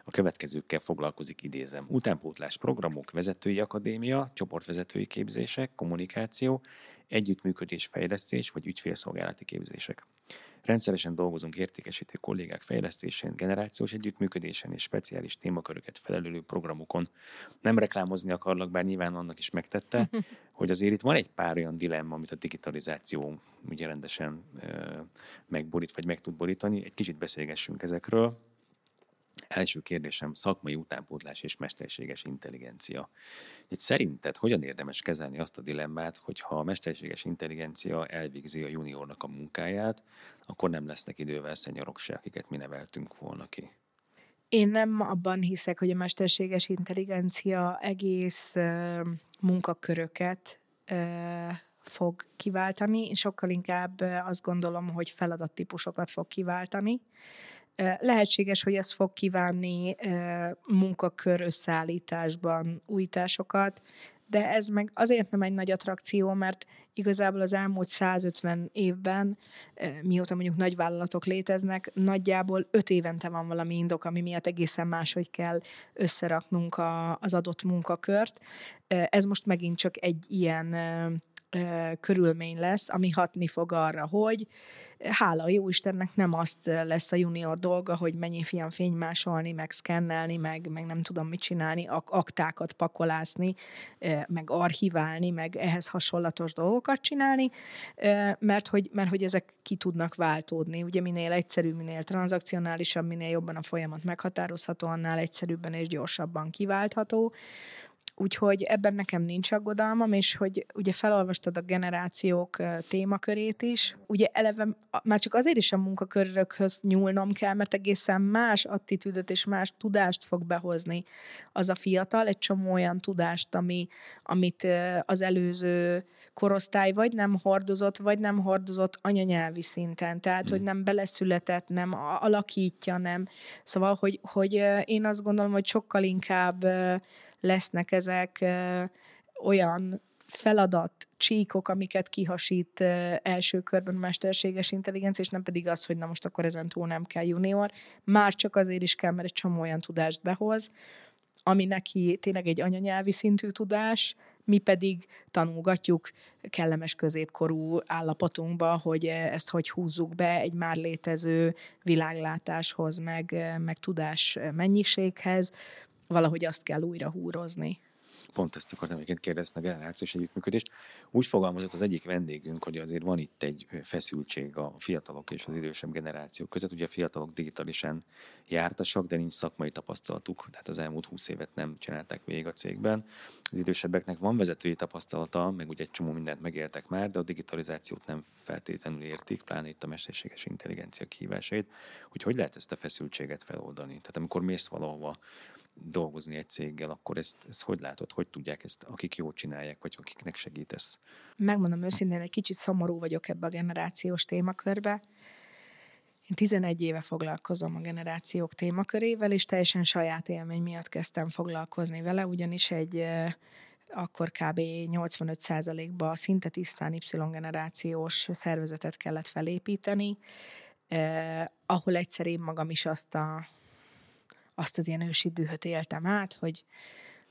a következőkkel foglalkozik, idézem. Utánpótlás programok, vezetői akadémia, csoportvezetői képzések, kommunikáció, együttműködés, fejlesztés vagy ügyfélszolgálati képzések. Rendszeresen dolgozunk értékesítő kollégák fejlesztésén, generációs együttműködésen és speciális témaköröket felelőlő programokon. Nem reklámozni akarlak, bár nyilván annak is megtette, hogy azért itt van egy pár olyan dilemma, amit a digitalizáció ugye rendesen ö, megborít, vagy meg tud borítani. Egy kicsit beszélgessünk ezekről. Első kérdésem szakmai utánpótlás és mesterséges intelligencia. Itt szerinted hogyan érdemes kezelni azt a dilemmát, hogy ha a mesterséges intelligencia elvégzi a juniornak a munkáját, akkor nem lesznek idővel szenyorok se, akiket mi neveltünk volna ki?
Én nem abban hiszek, hogy a mesterséges intelligencia egész munkaköröket fog kiváltani, sokkal inkább azt gondolom, hogy feladattípusokat fog kiváltani. Lehetséges, hogy ez fog kívánni munkakör összeállításban újításokat, de ez meg azért nem egy nagy attrakció, mert igazából az elmúlt 150 évben, mióta mondjuk nagy vállalatok léteznek, nagyjából 5 évente van valami indok, ami miatt egészen máshogy kell összeraknunk a, az adott munkakört. Ez most megint csak egy ilyen körülmény lesz, ami hatni fog arra, hogy hála jó Istennek nem azt lesz a junior dolga, hogy mennyi fiam fénymásolni, meg szkennelni, meg, meg nem tudom mit csinálni, ak- aktákat pakolászni, meg archiválni, meg ehhez hasonlatos dolgokat csinálni, mert hogy, mert hogy ezek ki tudnak váltódni. Ugye minél egyszerűbb, minél tranzakcionálisabb, minél jobban a folyamat meghatározható, annál egyszerűbben és gyorsabban kiváltható. Úgyhogy ebben nekem nincs aggodalmam, és hogy ugye felolvastad a generációk témakörét is, ugye eleve már csak azért is a munkakörökhöz nyúlnom kell, mert egészen más attitűdöt és más tudást fog behozni az a fiatal, egy csomó olyan tudást, ami, amit az előző korosztály vagy nem hordozott, vagy nem hordozott anyanyelvi szinten. Tehát, hogy hmm. nem beleszületett, nem alakítja, nem. Szóval, hogy, hogy én azt gondolom, hogy sokkal inkább lesznek ezek olyan feladat, csíkok, amiket kihasít első körben mesterséges intelligencia, és nem pedig az, hogy na most akkor ezen túl nem kell junior. Már csak azért is kell, mert egy csomó olyan tudást behoz, ami neki tényleg egy anyanyelvi szintű tudás, mi pedig tanulgatjuk kellemes középkorú állapotunkba, hogy ezt hogy húzzuk be egy már létező világlátáshoz, meg, meg tudás mennyiséghez, valahogy azt kell újra húrozni.
Pont ezt akartam egyébként kérdezni a generációs együttműködést. Úgy fogalmazott az egyik vendégünk, hogy azért van itt egy feszültség a fiatalok és az idősebb generációk között. Ugye a fiatalok digitálisan jártasak, de nincs szakmai tapasztalatuk, tehát az elmúlt húsz évet nem csinálták végig a cégben. Az idősebbeknek van vezetői tapasztalata, meg ugye egy csomó mindent megéltek már, de a digitalizációt nem feltétlenül értik, pláne itt a mesterséges intelligencia kihívásait. Hogy hogy lehet ezt a feszültséget feloldani? Tehát amikor mész valahova, dolgozni egy céggel, akkor ezt, ezt hogy látod, hogy tudják ezt, akik jól csinálják, vagy akiknek segítesz?
Megmondom őszintén, egy kicsit szomorú vagyok ebbe a generációs témakörbe. Én 11 éve foglalkozom a generációk témakörével, és teljesen saját élmény miatt kezdtem foglalkozni vele, ugyanis egy akkor kb. 85%-ba szinte tisztán Y-generációs szervezetet kellett felépíteni, eh, ahol egyszer én magam is azt a azt az ilyen ősi dühöt éltem át, hogy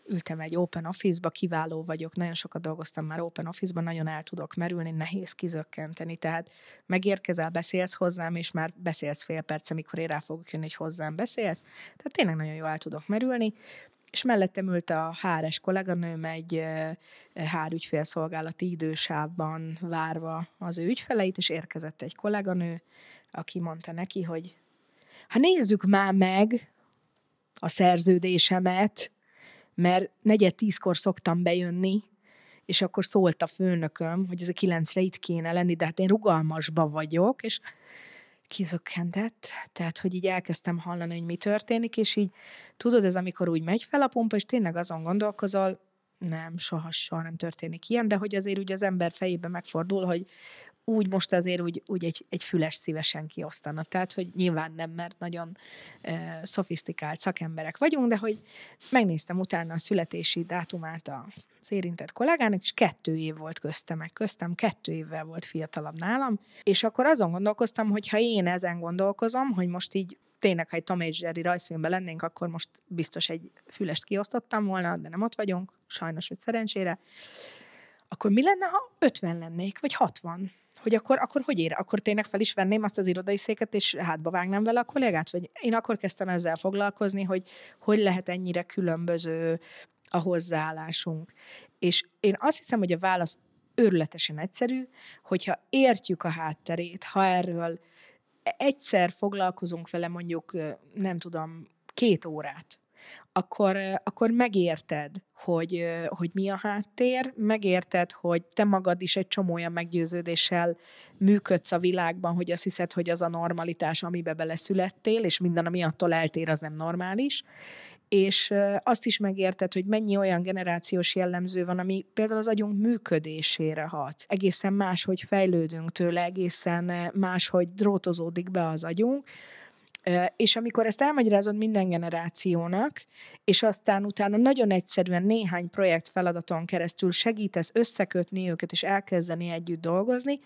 ültem egy open office-ba, kiváló vagyok, nagyon sokat dolgoztam már open office-ban, nagyon el tudok merülni, nehéz kizökkenteni, tehát megérkezel, beszélsz hozzám, és már beszélsz fél perc, amikor én rá fogok jönni, hogy hozzám beszélsz, tehát tényleg nagyon jól el tudok merülni, és mellettem ült a HRS kolléganőm egy hárügyfélszolgálati idősávban várva az ő ügyfeleit, és érkezett egy kolléganő, aki mondta neki, hogy ha nézzük már meg, a szerződésemet, mert negyed tízkor szoktam bejönni, és akkor szólt a főnököm, hogy ez a kilencre itt kéne lenni, de hát én rugalmasba vagyok, és kizökkentett, tehát hogy így elkezdtem hallani, hogy mi történik, és így tudod, ez amikor úgy megy fel a pumpa, és tényleg azon gondolkozol, nem, soha, soha nem történik ilyen, de hogy azért ugye az ember fejében megfordul, hogy úgy most azért úgy, úgy egy, egy füles szívesen kiosztana. Tehát, hogy nyilván nem, mert nagyon e, szofisztikált szakemberek vagyunk, de hogy megnéztem utána a születési dátumát az érintett kollégának, és kettő év volt köztem, meg köztem kettő évvel volt fiatalabb nálam, és akkor azon gondolkoztam, hogy ha én ezen gondolkozom, hogy most így tényleg, ha egy Tom és Jerry rajzfilmben lennénk, akkor most biztos egy fülest kiosztottam volna, de nem ott vagyunk, sajnos vagy szerencsére. Akkor mi lenne, ha 50 lennék, vagy 60? Hogy akkor, akkor hogy ér? Akkor tényleg fel is venném azt az irodai széket, és hátba vágnám vele a kollégát? Vagy én akkor kezdtem ezzel foglalkozni, hogy hogy lehet ennyire különböző a hozzáállásunk. És én azt hiszem, hogy a válasz őrületesen egyszerű, hogyha értjük a hátterét, ha erről egyszer foglalkozunk vele mondjuk, nem tudom, két órát, akkor, akkor megérted, hogy, hogy mi a háttér, megérted, hogy te magad is egy csomó olyan meggyőződéssel működsz a világban, hogy azt hiszed, hogy az a normalitás, amibe beleszülettél, és minden, ami attól eltér, az nem normális, és azt is megérted, hogy mennyi olyan generációs jellemző van, ami például az agyunk működésére hat. Egészen máshogy fejlődünk tőle, egészen máshogy drótozódik be az agyunk, és amikor ezt elmagyarázod minden generációnak, és aztán utána nagyon egyszerűen néhány projekt feladaton keresztül segítesz összekötni őket, és elkezdeni együtt dolgozni,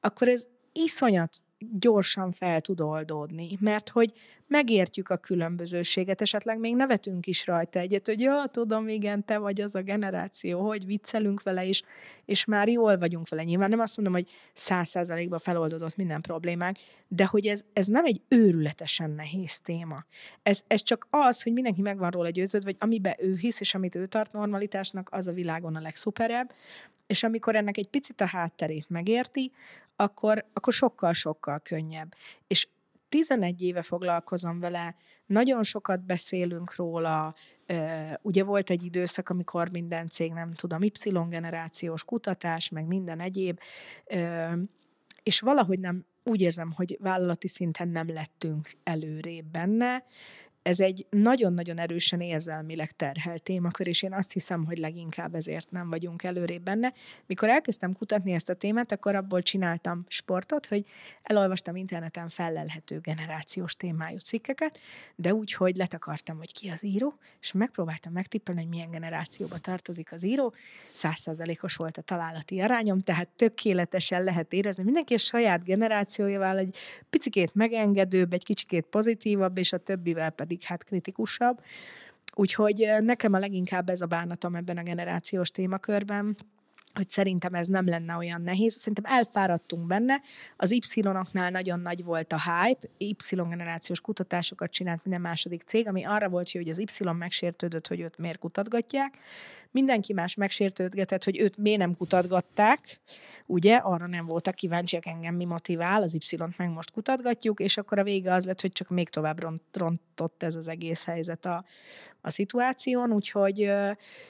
akkor ez iszonyat gyorsan fel tud oldódni, mert hogy megértjük a különbözőséget, esetleg még nevetünk is rajta egyet, hogy ja, tudom, igen, te vagy az a generáció, hogy viccelünk vele, és, és már jól vagyunk vele. Nyilván nem azt mondom, hogy száz százalékban feloldódott minden problémák, de hogy ez, ez nem egy őrületesen nehéz téma. Ez, ez csak az, hogy mindenki meg van róla győződve, vagy amiben ő hisz, és amit ő tart normalitásnak, az a világon a legszuperebb, és amikor ennek egy picit a hátterét megérti, akkor, akkor sokkal-sokkal könnyebb. És 11 éve foglalkozom vele, nagyon sokat beszélünk róla, ugye volt egy időszak, amikor minden cég, nem tudom, Y-generációs kutatás, meg minden egyéb, és valahogy nem, úgy érzem, hogy vállalati szinten nem lettünk előrébb benne, ez egy nagyon-nagyon erősen érzelmileg terhelt témakör, és én azt hiszem, hogy leginkább ezért nem vagyunk előrébb benne. Mikor elkezdtem kutatni ezt a témát, akkor abból csináltam sportot, hogy elolvastam interneten fellelhető generációs témájú cikkeket, de úgy, hogy letakartam, hogy ki az író, és megpróbáltam megtippelni, hogy milyen generációba tartozik az író. Százszázalékos volt a találati arányom, tehát tökéletesen lehet érezni. Mindenki a saját generációjával egy picikét megengedőbb, egy kicsikét pozitívabb, és a többivel pedig pedig hát kritikusabb. Úgyhogy nekem a leginkább ez a bánatom ebben a generációs témakörben, hogy szerintem ez nem lenne olyan nehéz. Szerintem elfáradtunk benne. Az Y-oknál nagyon nagy volt a hype, Y-generációs kutatásokat csinált minden második cég, ami arra volt, hogy az Y megsértődött, hogy őt miért kutatgatják. Mindenki más megsértődgetett, hogy őt miért nem kutatgatták, ugye, arra nem voltak kíváncsiak engem, mi motivál, az Y-t meg most kutatgatjuk, és akkor a vége az lett, hogy csak még tovább rontott ez az egész helyzet a, a szituáción, úgyhogy,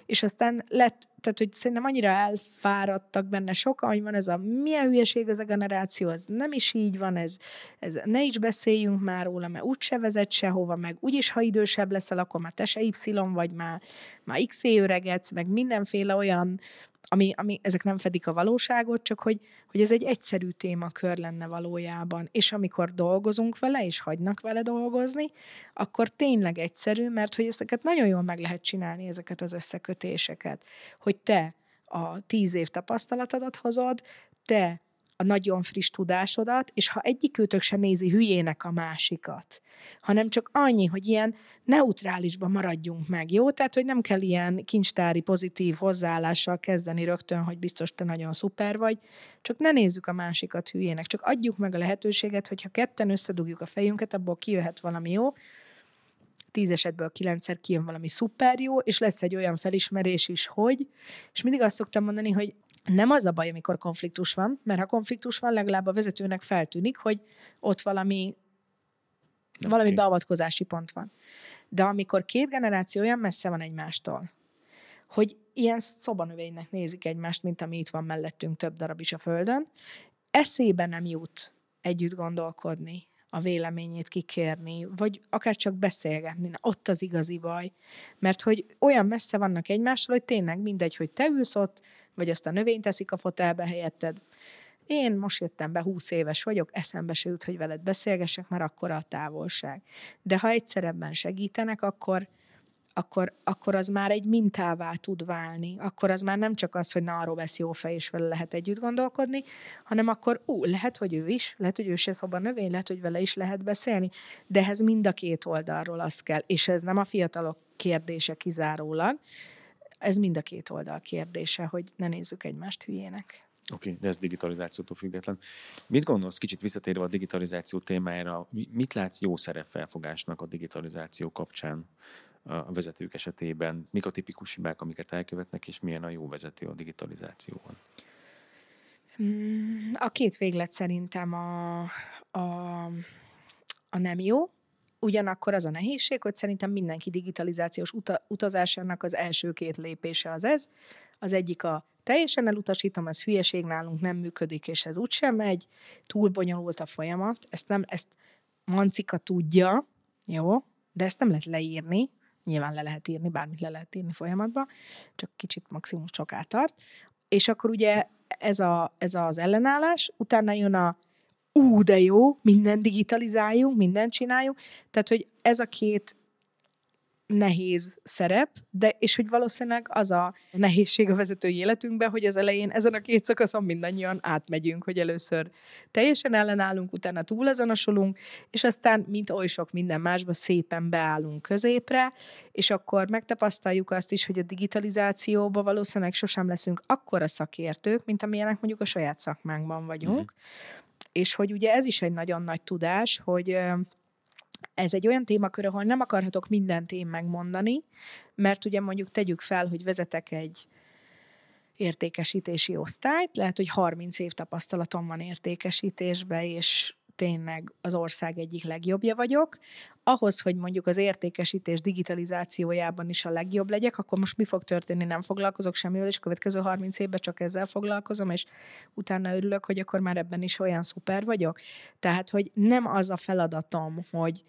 és aztán lett, tehát hogy szerintem annyira elfáradtak benne sokan, hogy van ez a milyen hülyeség ez a generáció, ez nem is így van, ez, ez ne is beszéljünk már róla, mert úgyse vezet sehova, meg úgyis, ha idősebb leszel, akkor már te se Y vagy, már, már X öregetsz, meg mindenféle olyan ami, ami, ezek nem fedik a valóságot, csak hogy, hogy ez egy egyszerű témakör lenne valójában. És amikor dolgozunk vele, és hagynak vele dolgozni, akkor tényleg egyszerű, mert hogy ezeket nagyon jól meg lehet csinálni, ezeket az összekötéseket. Hogy te a tíz év tapasztalatodat hozod, te a nagyon friss tudásodat, és ha egyikőtök sem nézi hülyének a másikat, hanem csak annyi, hogy ilyen neutrálisban maradjunk meg, jó? Tehát, hogy nem kell ilyen kincstári pozitív hozzáállással kezdeni rögtön, hogy biztos te nagyon szuper vagy, csak ne nézzük a másikat hülyének, csak adjuk meg a lehetőséget, hogyha ketten összedugjuk a fejünket, abból kijöhet valami jó, tíz esetből kilencszer kijön valami szuper jó, és lesz egy olyan felismerés is, hogy, és mindig azt szoktam mondani, hogy nem az a baj, amikor konfliktus van, mert ha konfliktus van, legalább a vezetőnek feltűnik, hogy ott valami, valami beavatkozási pont van. De amikor két generáció olyan messze van egymástól, hogy ilyen szobanövénynek nézik egymást, mint ami itt van mellettünk több darab is a Földön, eszébe nem jut együtt gondolkodni, a véleményét kikérni, vagy akár csak beszélgetni. Na, ott az igazi baj. Mert hogy olyan messze vannak egymástól, hogy tényleg mindegy, hogy te ülsz ott, vagy azt a növényt teszik a fotelbe helyetted. Én most jöttem be, 20 éves vagyok, eszembe se jut, hogy veled beszélgessek, mert akkor a távolság. De ha egyszer ebben segítenek, akkor, akkor, akkor az már egy mintává tud válni. Akkor az már nem csak az, hogy na, arról vesz jó fej, és vele lehet együtt gondolkodni, hanem akkor ú, lehet, hogy ő is, lehet, hogy ő se szoba növény, lehet, hogy vele is lehet beszélni, de ehhez mind a két oldalról az kell, és ez nem a fiatalok kérdése kizárólag, ez mind a két oldal kérdése, hogy ne nézzük egymást hülyének.
Oké, okay, de ez digitalizációtól független. Mit gondolsz, kicsit visszatérve a digitalizáció témájára, mit látsz jó szerepfelfogásnak a digitalizáció kapcsán a vezetők esetében? Mik a tipikus hibák, amiket elkövetnek, és milyen a jó vezető a digitalizációban?
Mm, a két véglet szerintem a, a, a nem jó, Ugyanakkor az a nehézség, hogy szerintem mindenki digitalizációs uta- utazásának az első két lépése az ez. Az egyik a teljesen elutasítom, ez hülyeség nálunk nem működik, és ez úgysem megy, túl bonyolult a folyamat, ezt nem, ezt Mancika tudja, jó, de ezt nem lehet leírni, nyilván le lehet írni, bármit le lehet írni folyamatban, csak kicsit maximum soká tart. És akkor ugye ez, a, ez az ellenállás, utána jön a ú, de jó, minden digitalizáljunk, mindent csináljunk. Tehát, hogy ez a két nehéz szerep, de és hogy valószínűleg az a nehézség a vezetői életünkben, hogy az elején ezen a két szakaszon mindannyian átmegyünk, hogy először teljesen ellenállunk, utána túlazonosulunk, és aztán, mint oly sok minden másba, szépen beállunk középre, és akkor megtapasztaljuk azt is, hogy a digitalizációba valószínűleg sosem leszünk akkora szakértők, mint amilyenek mondjuk a saját szakmánkban vagyunk. Uh-huh. És hogy ugye ez is egy nagyon nagy tudás, hogy ez egy olyan témakör, ahol nem akarhatok mindent én megmondani, mert ugye mondjuk tegyük fel, hogy vezetek egy értékesítési osztályt, lehet, hogy 30 év tapasztalatom van értékesítésbe, és tényleg az ország egyik legjobbja vagyok, ahhoz, hogy mondjuk az értékesítés digitalizációjában is a legjobb legyek, akkor most mi fog történni? Nem foglalkozok semmivel, és következő 30 évben csak ezzel foglalkozom, és utána örülök, hogy akkor már ebben is olyan szuper vagyok. Tehát, hogy nem az a feladatom, hogy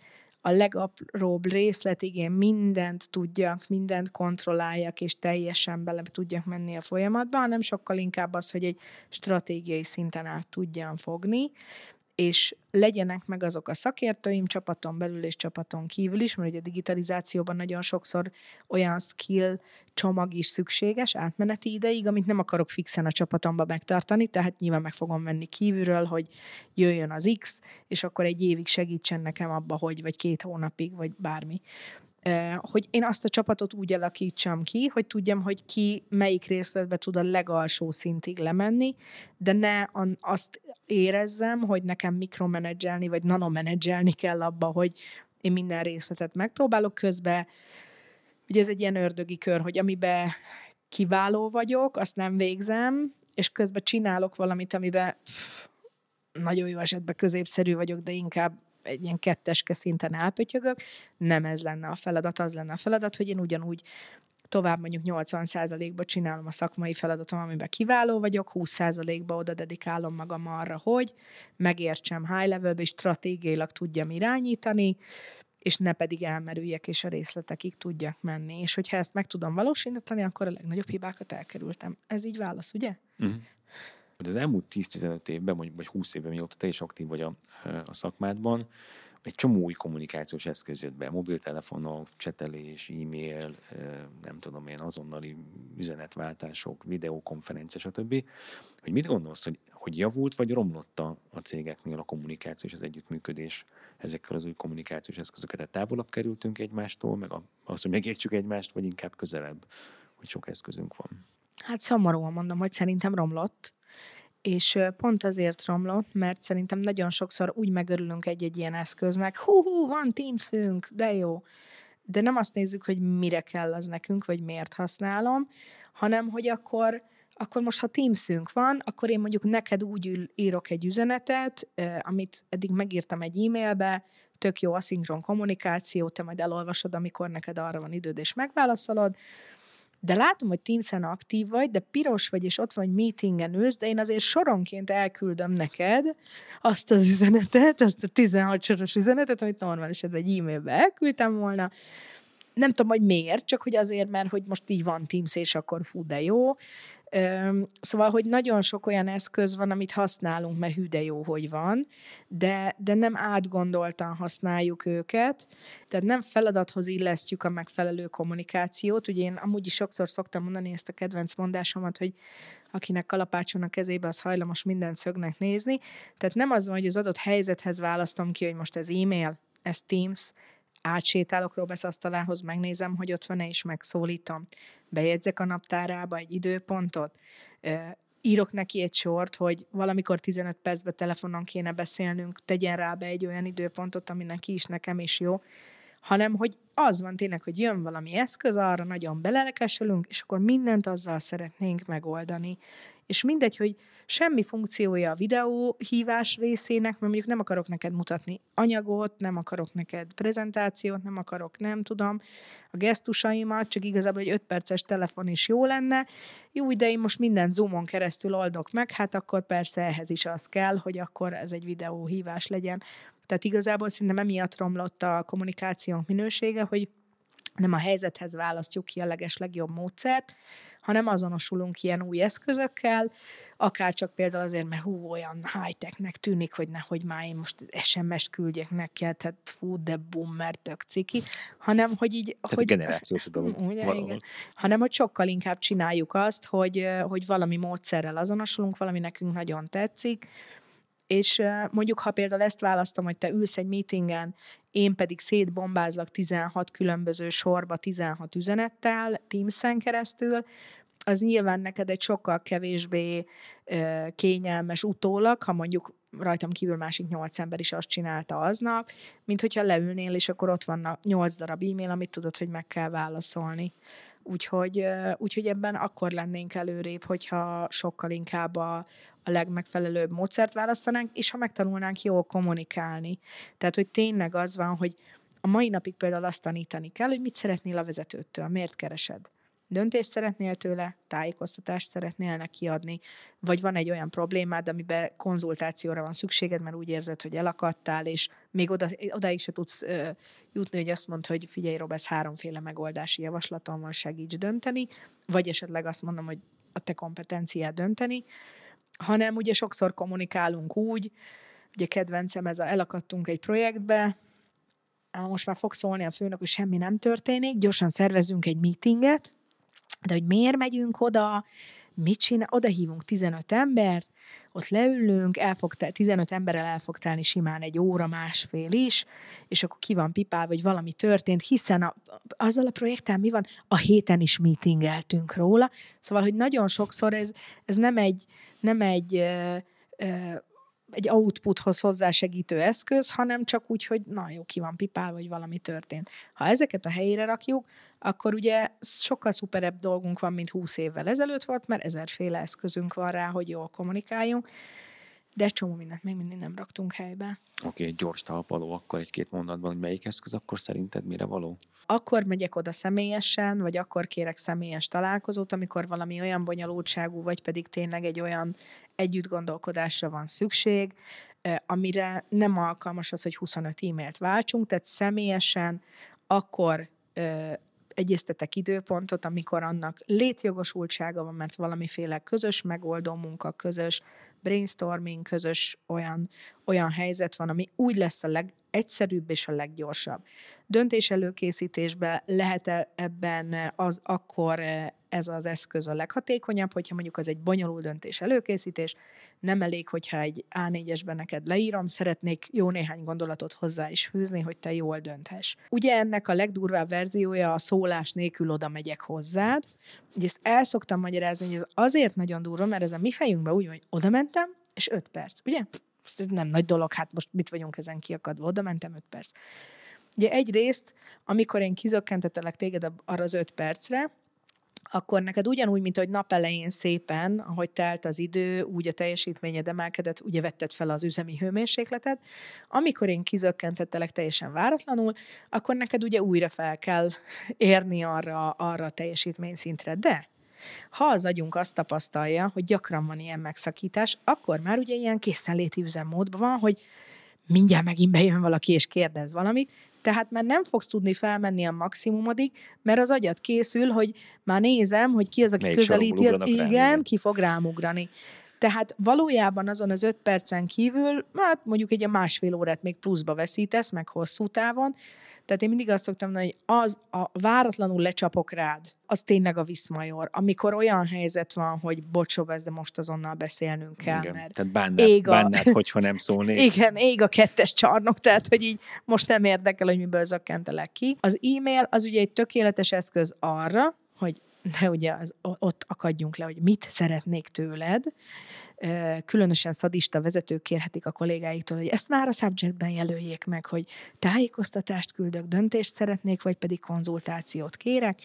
a legapróbb részletig én mindent tudjak, mindent kontrolláljak, és teljesen bele tudjak menni a folyamatba, hanem sokkal inkább az, hogy egy stratégiai szinten át tudjam fogni, és legyenek meg azok a szakértőim csapaton belül és csapaton kívül is, mert ugye a digitalizációban nagyon sokszor olyan skill csomag is szükséges átmeneti ideig, amit nem akarok fixen a csapatomba megtartani, tehát nyilván meg fogom venni kívülről, hogy jöjjön az X, és akkor egy évig segítsen nekem abba, hogy, vagy két hónapig, vagy bármi hogy én azt a csapatot úgy alakítsam ki, hogy tudjam, hogy ki melyik részletbe tud a legalsó szintig lemenni, de ne azt érezzem, hogy nekem mikromenedzselni, vagy nanomenedzselni kell abba, hogy én minden részletet megpróbálok közben. Ugye ez egy ilyen ördögi kör, hogy amiben kiváló vagyok, azt nem végzem, és közben csinálok valamit, amiben pff, nagyon jó esetben középszerű vagyok, de inkább egy ilyen ketteske szinten elpötyögök, nem ez lenne a feladat, az lenne a feladat, hogy én ugyanúgy tovább mondjuk 80%-ba csinálom a szakmai feladatom, amiben kiváló vagyok, 20%-ba oda dedikálom magam arra, hogy megértsem high levelbe, és stratégiailag tudjam irányítani, és ne pedig elmerüljek, és a részletekig tudjak menni. És hogyha ezt meg tudom valósítani, akkor a legnagyobb hibákat elkerültem. Ez így válasz, ugye? Uh-huh.
Az elmúlt 10-15 évben, vagy 20 évben, mióta te is aktív vagy a, a szakmádban, egy csomó új kommunikációs eszköz jött be, mobiltelefonok, csetelés, e-mail, nem tudom én, azonnali üzenetváltások, videokonferencia, stb. Hogy mit gondolsz, hogy, hogy javult vagy romlott a, a cégeknél a kommunikáció és az együttműködés ezekkel az új kommunikációs eszközöket? Tehát távolabb kerültünk egymástól, meg az, hogy megértsük egymást, vagy inkább közelebb, hogy sok eszközünk van?
Hát szomorúan mondom, hogy szerintem romlott és pont azért romlott, mert szerintem nagyon sokszor úgy megörülünk egy-egy ilyen eszköznek, hú, hú, van Teamsünk, de jó. De nem azt nézzük, hogy mire kell az nekünk, vagy miért használom, hanem hogy akkor, akkor most, ha Teamsünk van, akkor én mondjuk neked úgy írok egy üzenetet, amit eddig megírtam egy e-mailbe, tök jó aszinkron kommunikáció, te majd elolvasod, amikor neked arra van időd, és megválaszolod, de látom, hogy Teams-en aktív vagy, de piros vagy, és ott vagy meetingen ülsz, de én azért soronként elküldöm neked azt az üzenetet, azt a 16 soros üzenetet, amit normál esetben egy e-mailbe elküldtem volna, nem tudom, hogy miért, csak hogy azért, mert hogy most így van Teams, és akkor fú, de jó. Szóval, hogy nagyon sok olyan eszköz van, amit használunk, mert hű, de jó, hogy van, de, de nem átgondoltan használjuk őket, tehát nem feladathoz illesztjük a megfelelő kommunikációt. Ugye én amúgy is sokszor szoktam mondani ezt a kedvenc mondásomat, hogy akinek kalapácson a kezébe, az hajlamos mindent szögnek nézni. Tehát nem az van, hogy az adott helyzethez választom ki, hogy most ez e-mail, ez Teams, átsétálok Robesz asztalához, megnézem, hogy ott van-e, és megszólítom. Bejegyzek a naptárába egy időpontot, írok neki egy sort, hogy valamikor 15 percben telefonon kéne beszélnünk, tegyen rá be egy olyan időpontot, ami neki is, nekem is jó, hanem hogy az van tényleg, hogy jön valami eszköz, arra nagyon belelekesülünk, és akkor mindent azzal szeretnénk megoldani. És mindegy, hogy semmi funkciója a videóhívás részének, mert mondjuk nem akarok neked mutatni anyagot, nem akarok neked prezentációt, nem akarok, nem tudom, a gesztusaimat, csak igazából egy 5 perces telefon is jó lenne. Jó, de én most minden Zoomon keresztül oldok meg, hát akkor persze ehhez is az kell, hogy akkor ez egy videóhívás legyen. Tehát igazából szerintem emiatt romlott a kommunikációnk minősége, hogy nem a helyzethez választjuk ki a leges legjobb módszert, hanem azonosulunk ilyen új eszközökkel, akár csak például azért, mert hú, olyan high-technek tűnik, hogy nehogy már én most SMS-t küldjek neked, tehát fú, de boomer, tök ciki, hanem hogy így...
Tehát
hogy,
generációs dolog.
Ugye, igen. Hanem, hogy sokkal inkább csináljuk azt, hogy, hogy valami módszerrel azonosulunk, valami nekünk nagyon tetszik, és mondjuk, ha például ezt választom, hogy te ülsz egy meetingen, én pedig szétbombázlak 16 különböző sorba 16 üzenettel Teams-en keresztül, az nyilván neked egy sokkal kevésbé kényelmes utólag, ha mondjuk rajtam kívül másik nyolc ember is azt csinálta aznap, mint hogyha leülnél, és akkor ott vannak nyolc darab e-mail, amit tudod, hogy meg kell válaszolni. Úgyhogy, úgyhogy ebben akkor lennénk előrébb, hogyha sokkal inkább a, a legmegfelelőbb módszert választanánk, és ha megtanulnánk jól kommunikálni. Tehát, hogy tényleg az van, hogy a mai napig például azt tanítani kell, hogy mit szeretnél a vezetőtől, miért keresed. Döntést szeretnél tőle, tájékoztatást szeretnél neki adni, vagy van egy olyan problémád, amiben konzultációra van szükséged, mert úgy érzed, hogy elakadtál, és még oda, odáig se tudsz ö, jutni, hogy azt mondd, hogy figyelj, Rob, ez háromféle megoldási javaslatom van, segíts dönteni, vagy esetleg azt mondom, hogy a te kompetenciád dönteni, hanem ugye sokszor kommunikálunk úgy, ugye kedvencem ez a elakadtunk egy projektbe, most már fog szólni a főnök, hogy semmi nem történik, gyorsan szervezünk egy meetinget, de hogy miért megyünk oda, mit csinál, oda hívunk 15 embert, ott leülünk, el fog tel, 15 emberrel el fog telni simán egy óra, másfél is, és akkor ki van pipál, vagy valami történt, hiszen a, azzal a projekttel mi van? A héten is meetingeltünk róla. Szóval, hogy nagyon sokszor ez, ez nem egy, nem egy ö, ö, egy outputhoz hozzásegítő eszköz, hanem csak úgy, hogy na jó, ki van pipál, vagy valami történt. Ha ezeket a helyére rakjuk, akkor ugye sokkal szuperebb dolgunk van, mint 20 évvel ezelőtt volt, mert ezerféle eszközünk van rá, hogy jól kommunikáljunk, de csomó mindent még mindig nem raktunk helybe.
Oké, okay, gyors talpaló, akkor egy-két mondatban, hogy melyik eszköz akkor szerinted mire való?
Akkor megyek oda személyesen, vagy akkor kérek személyes találkozót, amikor valami olyan bonyolultságú, vagy pedig tényleg egy olyan együtt gondolkodásra van szükség, amire nem alkalmas az, hogy 25 e-mailt váltsunk, tehát személyesen akkor egyeztetek időpontot, amikor annak létjogosultsága van, mert valamiféle közös megoldó munka, közös brainstorming, közös olyan, olyan helyzet van, ami úgy lesz a legegyszerűbb és a leggyorsabb. Döntés előkészítésben lehet ebben az akkor ez az eszköz a leghatékonyabb, hogyha mondjuk az egy bonyolult döntés előkészítés, nem elég, hogyha egy A4-esben neked leírom, szeretnék jó néhány gondolatot hozzá is fűzni, hogy te jól dönthess. Ugye ennek a legdurvább verziója a szólás nélkül oda megyek hozzád. Ugye ezt el szoktam magyarázni, hogy ez azért nagyon durva, mert ez a mi fejünkben úgy, hogy oda mentem, és öt perc, ugye? Nem nagy dolog, hát most mit vagyunk ezen kiakadva, oda mentem öt perc. Ugye egyrészt, amikor én kizökkentetelek téged arra az öt percre, akkor neked ugyanúgy, mint hogy nap elején szépen, ahogy telt az idő, úgy a teljesítményed emelkedett, ugye vetted fel az üzemi hőmérsékletet. Amikor én kizökkentettelek teljesen váratlanul, akkor neked ugye újra fel kell érni arra, arra a teljesítményszintre. De ha az agyunk azt tapasztalja, hogy gyakran van ilyen megszakítás, akkor már ugye ilyen készenléti üzemmódban van, hogy mindjárt megint bejön valaki és kérdez valamit, tehát már nem fogsz tudni felmenni a maximumodig, mert az agyad készül, hogy már nézem, hogy ki az, aki Melyik közelíti, az igen, rám, ki fog rámugrani. Tehát valójában azon az öt percen kívül, hát mondjuk egy másfél órát még pluszba veszítesz, meg hosszú távon, tehát én mindig azt szoktam mondani, hogy az a váratlanul lecsapok rád, az tényleg a viszmajor. Amikor olyan helyzet van, hogy bocsó, ez de most azonnal beszélnünk kell,
Igen,
mert
tehát bánnád, ég a... bánnád, hogyha nem szólnék.
Igen, ég a kettes csarnok, tehát hogy így most nem érdekel, hogy miből zökkentelek ki. Az e-mail az ugye egy tökéletes eszköz arra, hogy de ugye az, ott akadjunk le, hogy mit szeretnék tőled. Különösen szadista vezetők kérhetik a kollégáiktól, hogy ezt már a subjectben jelöljék meg, hogy tájékoztatást küldök, döntést szeretnék, vagy pedig konzultációt kérek.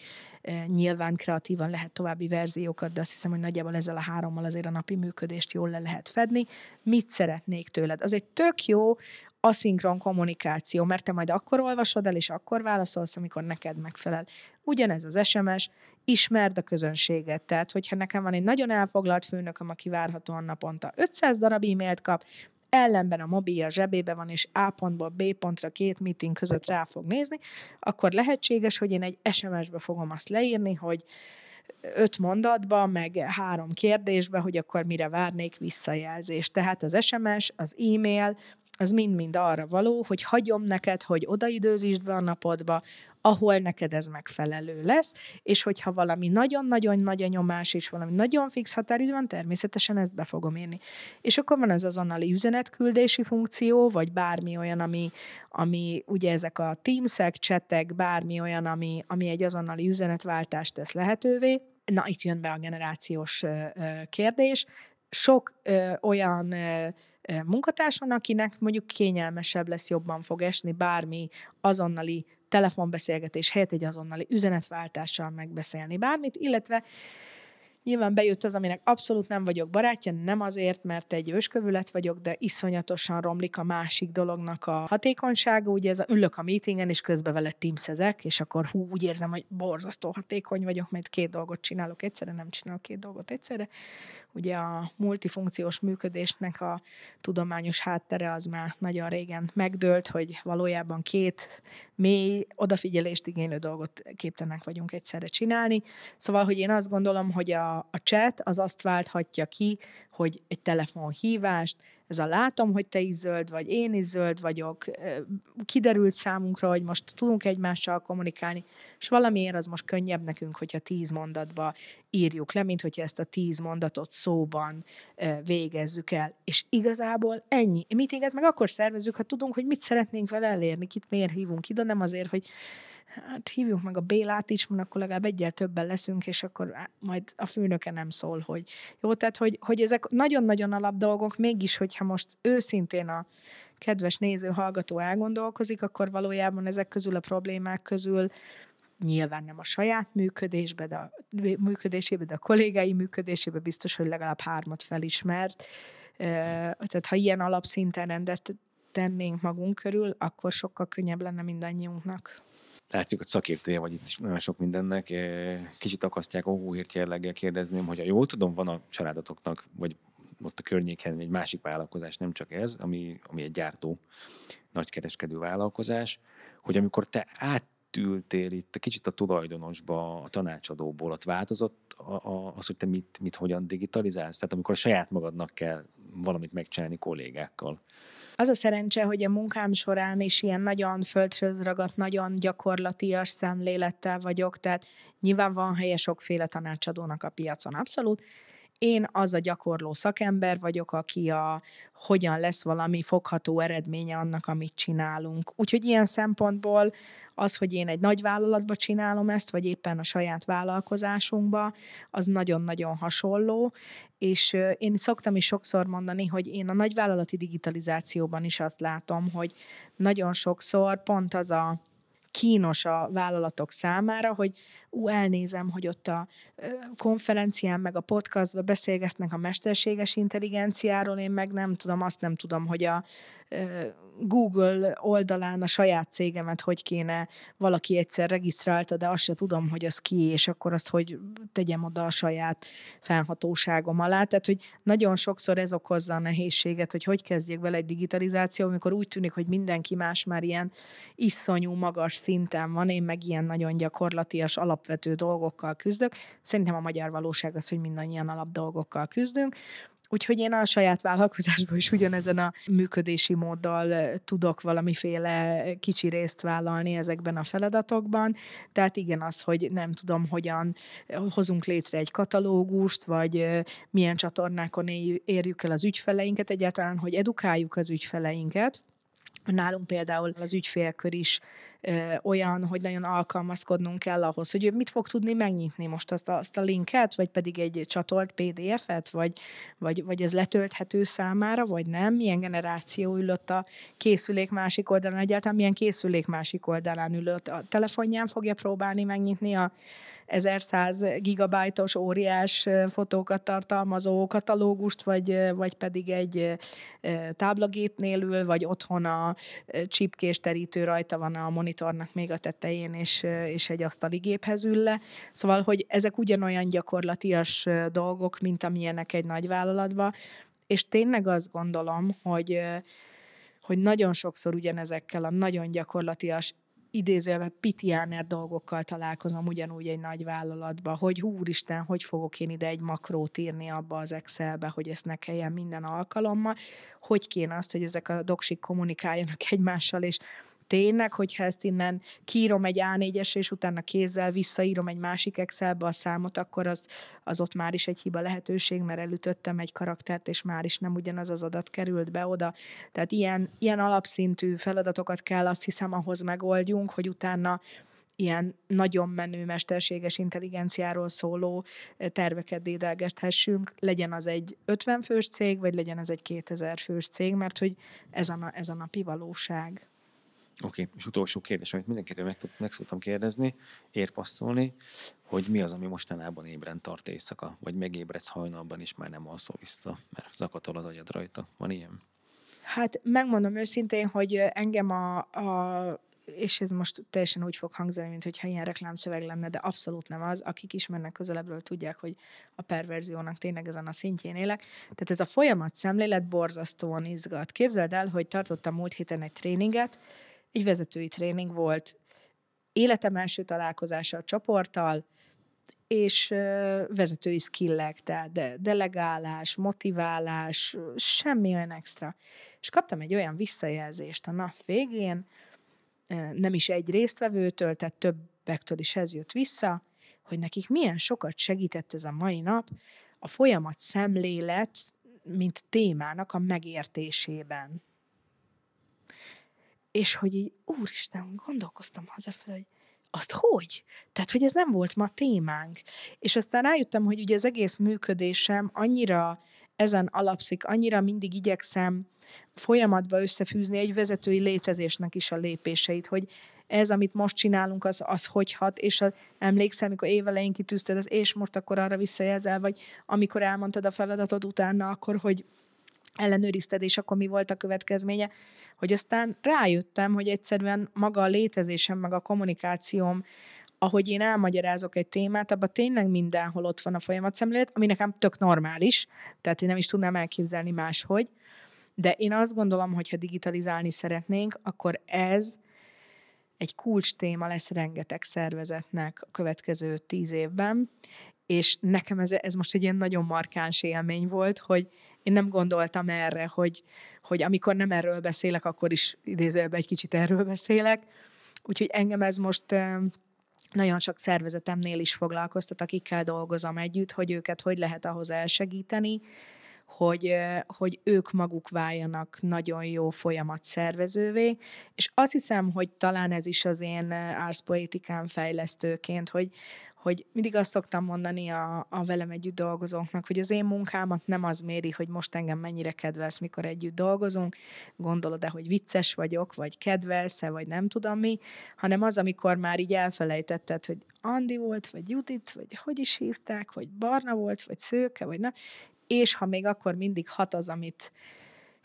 Nyilván kreatívan lehet további verziókat, de azt hiszem, hogy nagyjából ezzel a hárommal azért a napi működést jól le lehet fedni. Mit szeretnék tőled? Az egy tök jó aszinkron kommunikáció, mert te majd akkor olvasod el, és akkor válaszolsz, amikor neked megfelel. Ugyanez az SMS, ismerd a közönséget. Tehát, hogyha nekem van egy nagyon elfoglalt főnököm, aki várhatóan naponta 500 darab e-mailt kap, ellenben a mobil a zsebébe van, és A pontból B pontra két meeting között rá fog nézni, akkor lehetséges, hogy én egy SMS-be fogom azt leírni, hogy öt mondatba, meg három kérdésbe, hogy akkor mire várnék visszajelzést. Tehát az SMS, az e-mail, az mind-mind arra való, hogy hagyom neked, hogy odaidőzítsd be a napodba, ahol neked ez megfelelő lesz, és hogyha valami nagyon-nagyon nagy a nyomás, és valami nagyon fix határidő van, természetesen ezt be fogom írni. És akkor van az azonnali üzenetküldési funkció, vagy bármi olyan, ami, ami ugye ezek a Teams-ek, csetek, bármi olyan, ami, ami egy azonnali üzenetváltást tesz lehetővé. Na, itt jön be a generációs kérdés. Sok ö, olyan ö, munkatárson, akinek mondjuk kényelmesebb lesz, jobban fog esni bármi azonnali telefonbeszélgetés helyett egy azonnali üzenetváltással megbeszélni bármit, illetve Nyilván bejött az, aminek abszolút nem vagyok barátja, nem azért, mert egy őskövület vagyok, de iszonyatosan romlik a másik dolognak a hatékonysága. Ugye ez a ülök a meetingen, és közben vele teamszezek, és akkor hú, úgy érzem, hogy borzasztó hatékony vagyok, mert két dolgot csinálok egyszerre, nem csinálok két dolgot egyszerre. Ugye a multifunkciós működésnek a tudományos háttere az már nagyon régen megdőlt, hogy valójában két mély odafigyelést igénylő dolgot képtelenek vagyunk egyszerre csinálni. Szóval, hogy én azt gondolom, hogy a, a chat az azt válthatja ki, hogy egy telefonhívást, ez a látom, hogy te is zöld vagy, én is zöld vagyok, kiderült számunkra, hogy most tudunk egymással kommunikálni, és valamiért az most könnyebb nekünk, hogyha tíz mondatba írjuk le, mint hogyha ezt a tíz mondatot szóban végezzük el. És igazából ennyi. Meetinget meg akkor szervezzük, ha tudunk, hogy mit szeretnénk vele elérni, kit miért hívunk ide, nem azért, hogy hát hívjuk meg a Bélát is, mert akkor legalább egyel többen leszünk, és akkor majd a főnöke nem szól, hogy jó, tehát hogy, hogy ezek nagyon-nagyon alap dolgok, mégis, hogyha most őszintén a kedves néző, hallgató elgondolkozik, akkor valójában ezek közül a problémák közül nyilván nem a saját működésbe, de a működésébe, de a kollégái működésébe biztos, hogy legalább hármat felismert. Tehát ha ilyen alapszinten rendet tennénk magunk körül, akkor sokkal könnyebb lenne mindannyiunknak
látszik, hogy szakértője vagy itt is nagyon sok mindennek. Kicsit akasztják a hóhírt jelleggel kérdezném, hogy ha jól tudom, van a családotoknak, vagy ott a környéken egy másik vállalkozás, nem csak ez, ami, ami egy gyártó, nagykereskedő vállalkozás, hogy amikor te átültél itt kicsit a tulajdonosba, a tanácsadóból, ott változott az, hogy te mit, mit hogyan digitalizálsz? Tehát amikor a saját magadnak kell valamit megcsinálni kollégákkal.
Az a szerencse, hogy a munkám során is ilyen nagyon földhöz ragadt, nagyon gyakorlatias szemlélettel vagyok, tehát nyilván van helye sokféle tanácsadónak a piacon, abszolút, én az a gyakorló szakember vagyok, aki a hogyan lesz valami fogható eredménye annak, amit csinálunk. Úgyhogy ilyen szempontból az, hogy én egy nagy vállalatba csinálom ezt, vagy éppen a saját vállalkozásunkba, az nagyon-nagyon hasonló, és én szoktam is sokszor mondani, hogy én a nagyvállalati digitalizációban is azt látom, hogy nagyon sokszor pont az a kínos a vállalatok számára, hogy ú, elnézem, hogy ott a konferencián, meg a podcastban beszélgetnek a mesterséges intelligenciáról, én meg nem tudom, azt nem tudom, hogy a Google oldalán a saját cégemet hogy kéne valaki egyszer regisztrálta, de azt se tudom, hogy az ki, és akkor azt hogy tegyem oda a saját fennhatóságom alá. Tehát, hogy nagyon sokszor ez okozza a nehézséget, hogy hogy kezdjek vele egy digitalizáció, amikor úgy tűnik, hogy mindenki más már ilyen iszonyú magas szinten van, én meg ilyen nagyon gyakorlatias alapvető dolgokkal küzdök. Szerintem a magyar valóság az, hogy mindannyian alap dolgokkal küzdünk, Úgyhogy én a saját vállalkozásban is ugyanezen a működési móddal tudok valamiféle kicsi részt vállalni ezekben a feladatokban. Tehát igen, az, hogy nem tudom, hogyan hozunk létre egy katalógust, vagy milyen csatornákon érjük el az ügyfeleinket, egyáltalán, hogy edukáljuk az ügyfeleinket, Nálunk például az ügyfélkör is ö, olyan, hogy nagyon alkalmazkodnunk kell ahhoz, hogy ő mit fog tudni megnyitni. Most azt a, azt a linket, vagy pedig egy csatolt PDF-et, vagy, vagy, vagy ez letölthető számára, vagy nem, milyen generáció ülött a készülék másik oldalán, egyáltalán milyen készülék másik oldalán ülött. A telefonján fogja próbálni megnyitni a 1100 gigabájtos óriás fotókat tartalmazó katalógust, vagy, vagy pedig egy táblagépnél ül, vagy otthon a csipkés terítő rajta van a monitornak még a tetején, és, és egy asztali géphez ül le. Szóval, hogy ezek ugyanolyan gyakorlatias dolgok, mint amilyenek egy nagyvállalatban, És tényleg azt gondolom, hogy, hogy nagyon sokszor ugyanezekkel a nagyon gyakorlatias idézőjelben pitiáner dolgokkal találkozom ugyanúgy egy nagy vállalatba, hogy úristen, hogy fogok én ide egy makrót írni abba az Excelbe, hogy ezt ne kelljen minden alkalommal, hogy kéne azt, hogy ezek a doksik kommunikáljanak egymással, és tényleg, hogyha ezt innen kírom egy A4-esre, és utána kézzel visszaírom egy másik Excelbe a számot, akkor az, az ott már is egy hiba lehetőség, mert elütöttem egy karaktert, és már is nem ugyanaz az adat került be oda. Tehát ilyen, ilyen alapszintű feladatokat kell azt hiszem ahhoz megoldjunk, hogy utána ilyen nagyon menő mesterséges intelligenciáról szóló terveket dédelgethessünk, legyen az egy 50 fős cég, vagy legyen az egy 2000 fős cég, mert hogy ez a, ez a napi valóság.
Oké, okay. és utolsó kérdés, amit mindenkitől meg, meg szoktam kérdezni, érpasszolni, hogy mi az, ami mostanában ébren tart éjszaka, vagy megébredsz hajnalban is, már nem alszol vissza, mert zakatol az agyad rajta. Van ilyen?
Hát megmondom őszintén, hogy engem a, a és ez most teljesen úgy fog hangzani, mint hogyha ilyen reklámszöveg lenne, de abszolút nem az. Akik ismernek közelebbről, tudják, hogy a perverziónak tényleg ezen a szintjén élek. Tehát ez a folyamat szemlélet borzasztóan izgat. Képzeld el, hogy tartottam múlt héten egy tréninget, egy vezetői tréning volt, életem első találkozása a csoporttal, és vezetői skillek, tehát de, delegálás, motiválás, semmi olyan extra. És kaptam egy olyan visszajelzést a nap végén, nem is egy résztvevőtől, tehát többektől is ez jött vissza, hogy nekik milyen sokat segített ez a mai nap a folyamat szemlélet, mint témának a megértésében és hogy így, úristen, gondolkoztam hazafelé, hogy azt hogy? Tehát, hogy ez nem volt ma témánk. És aztán rájöttem, hogy ugye az egész működésem annyira ezen alapszik, annyira mindig igyekszem folyamatba összefűzni egy vezetői létezésnek is a lépéseit, hogy ez, amit most csinálunk, az, az hogy hat, és a, emlékszem, amikor évelején kitűzted, az, és most akkor arra visszajelzel, vagy amikor elmondtad a feladatot utána, akkor, hogy ellenőrizted, és akkor mi volt a következménye, hogy aztán rájöttem, hogy egyszerűen maga a létezésem, meg a kommunikációm, ahogy én elmagyarázok egy témát, abban tényleg mindenhol ott van a folyamatszemlélet, ami nekem tök normális, tehát én nem is tudnám elképzelni máshogy, de én azt gondolom, hogy ha digitalizálni szeretnénk, akkor ez egy kulcs téma lesz rengeteg szervezetnek a következő tíz évben, és nekem ez, ez most egy ilyen nagyon markáns élmény volt, hogy én nem gondoltam erre, hogy, hogy amikor nem erről beszélek, akkor is idézőjelben egy kicsit erről beszélek. Úgyhogy engem ez most nagyon sok szervezetemnél is foglalkoztat, akikkel dolgozom együtt, hogy őket hogy lehet ahhoz elsegíteni, hogy, hogy ők maguk váljanak nagyon jó folyamat szervezővé, és azt hiszem, hogy talán ez is az én árszpoetikán fejlesztőként, hogy, hogy mindig azt szoktam mondani a, a velem együtt dolgozóknak, hogy az én munkámat nem az méri, hogy most engem mennyire kedvelsz, mikor együtt dolgozunk, gondolod-e, hogy vicces vagyok, vagy kedvelsz-e, vagy nem tudom mi, hanem az, amikor már így elfelejtetted, hogy Andi volt, vagy Judit, vagy hogy is hívták, hogy Barna volt, vagy Szőke, vagy nem, és ha még akkor mindig hat az, amit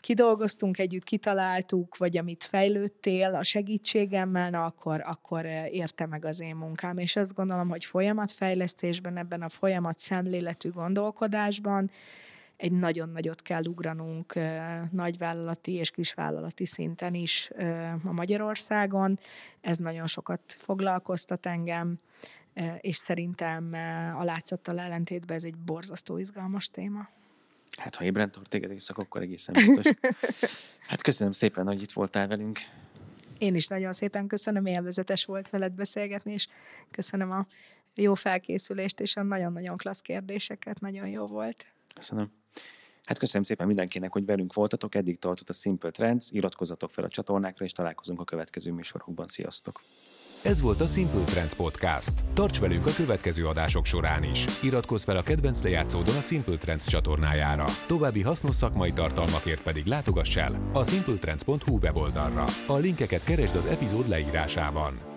kidolgoztunk együtt, kitaláltuk, vagy amit fejlődtél a segítségemmel, na akkor, akkor eh, érte meg az én munkám. És azt gondolom, hogy folyamatfejlesztésben, ebben a folyamat szemléletű gondolkodásban egy nagyon nagyot kell ugranunk eh, nagyvállalati és kisvállalati szinten is eh, a Magyarországon. Ez nagyon sokat foglalkoztat engem, és szerintem a látszattal ellentétben ez egy borzasztó izgalmas téma.
Hát, ha ébren tart téged éjszak, akkor egészen biztos. Hát köszönöm szépen, hogy itt voltál velünk.
Én is nagyon szépen köszönöm, élvezetes volt veled beszélgetni, és köszönöm a jó felkészülést és a nagyon-nagyon klassz kérdéseket, nagyon jó volt.
Köszönöm. Hát köszönöm szépen mindenkinek, hogy velünk voltatok, eddig tartott a Simple Trends, iratkozzatok fel a csatornákra, és találkozunk a következő műsorokban. Sziasztok!
Ez volt a Simple Trends Podcast. Tarts velünk a következő adások során is. Iratkozz fel a kedvenc lejátszódon a Simple Trends csatornájára. További hasznos szakmai tartalmakért pedig látogass el a simpletrends.hu weboldalra. A linkeket keresd az epizód leírásában.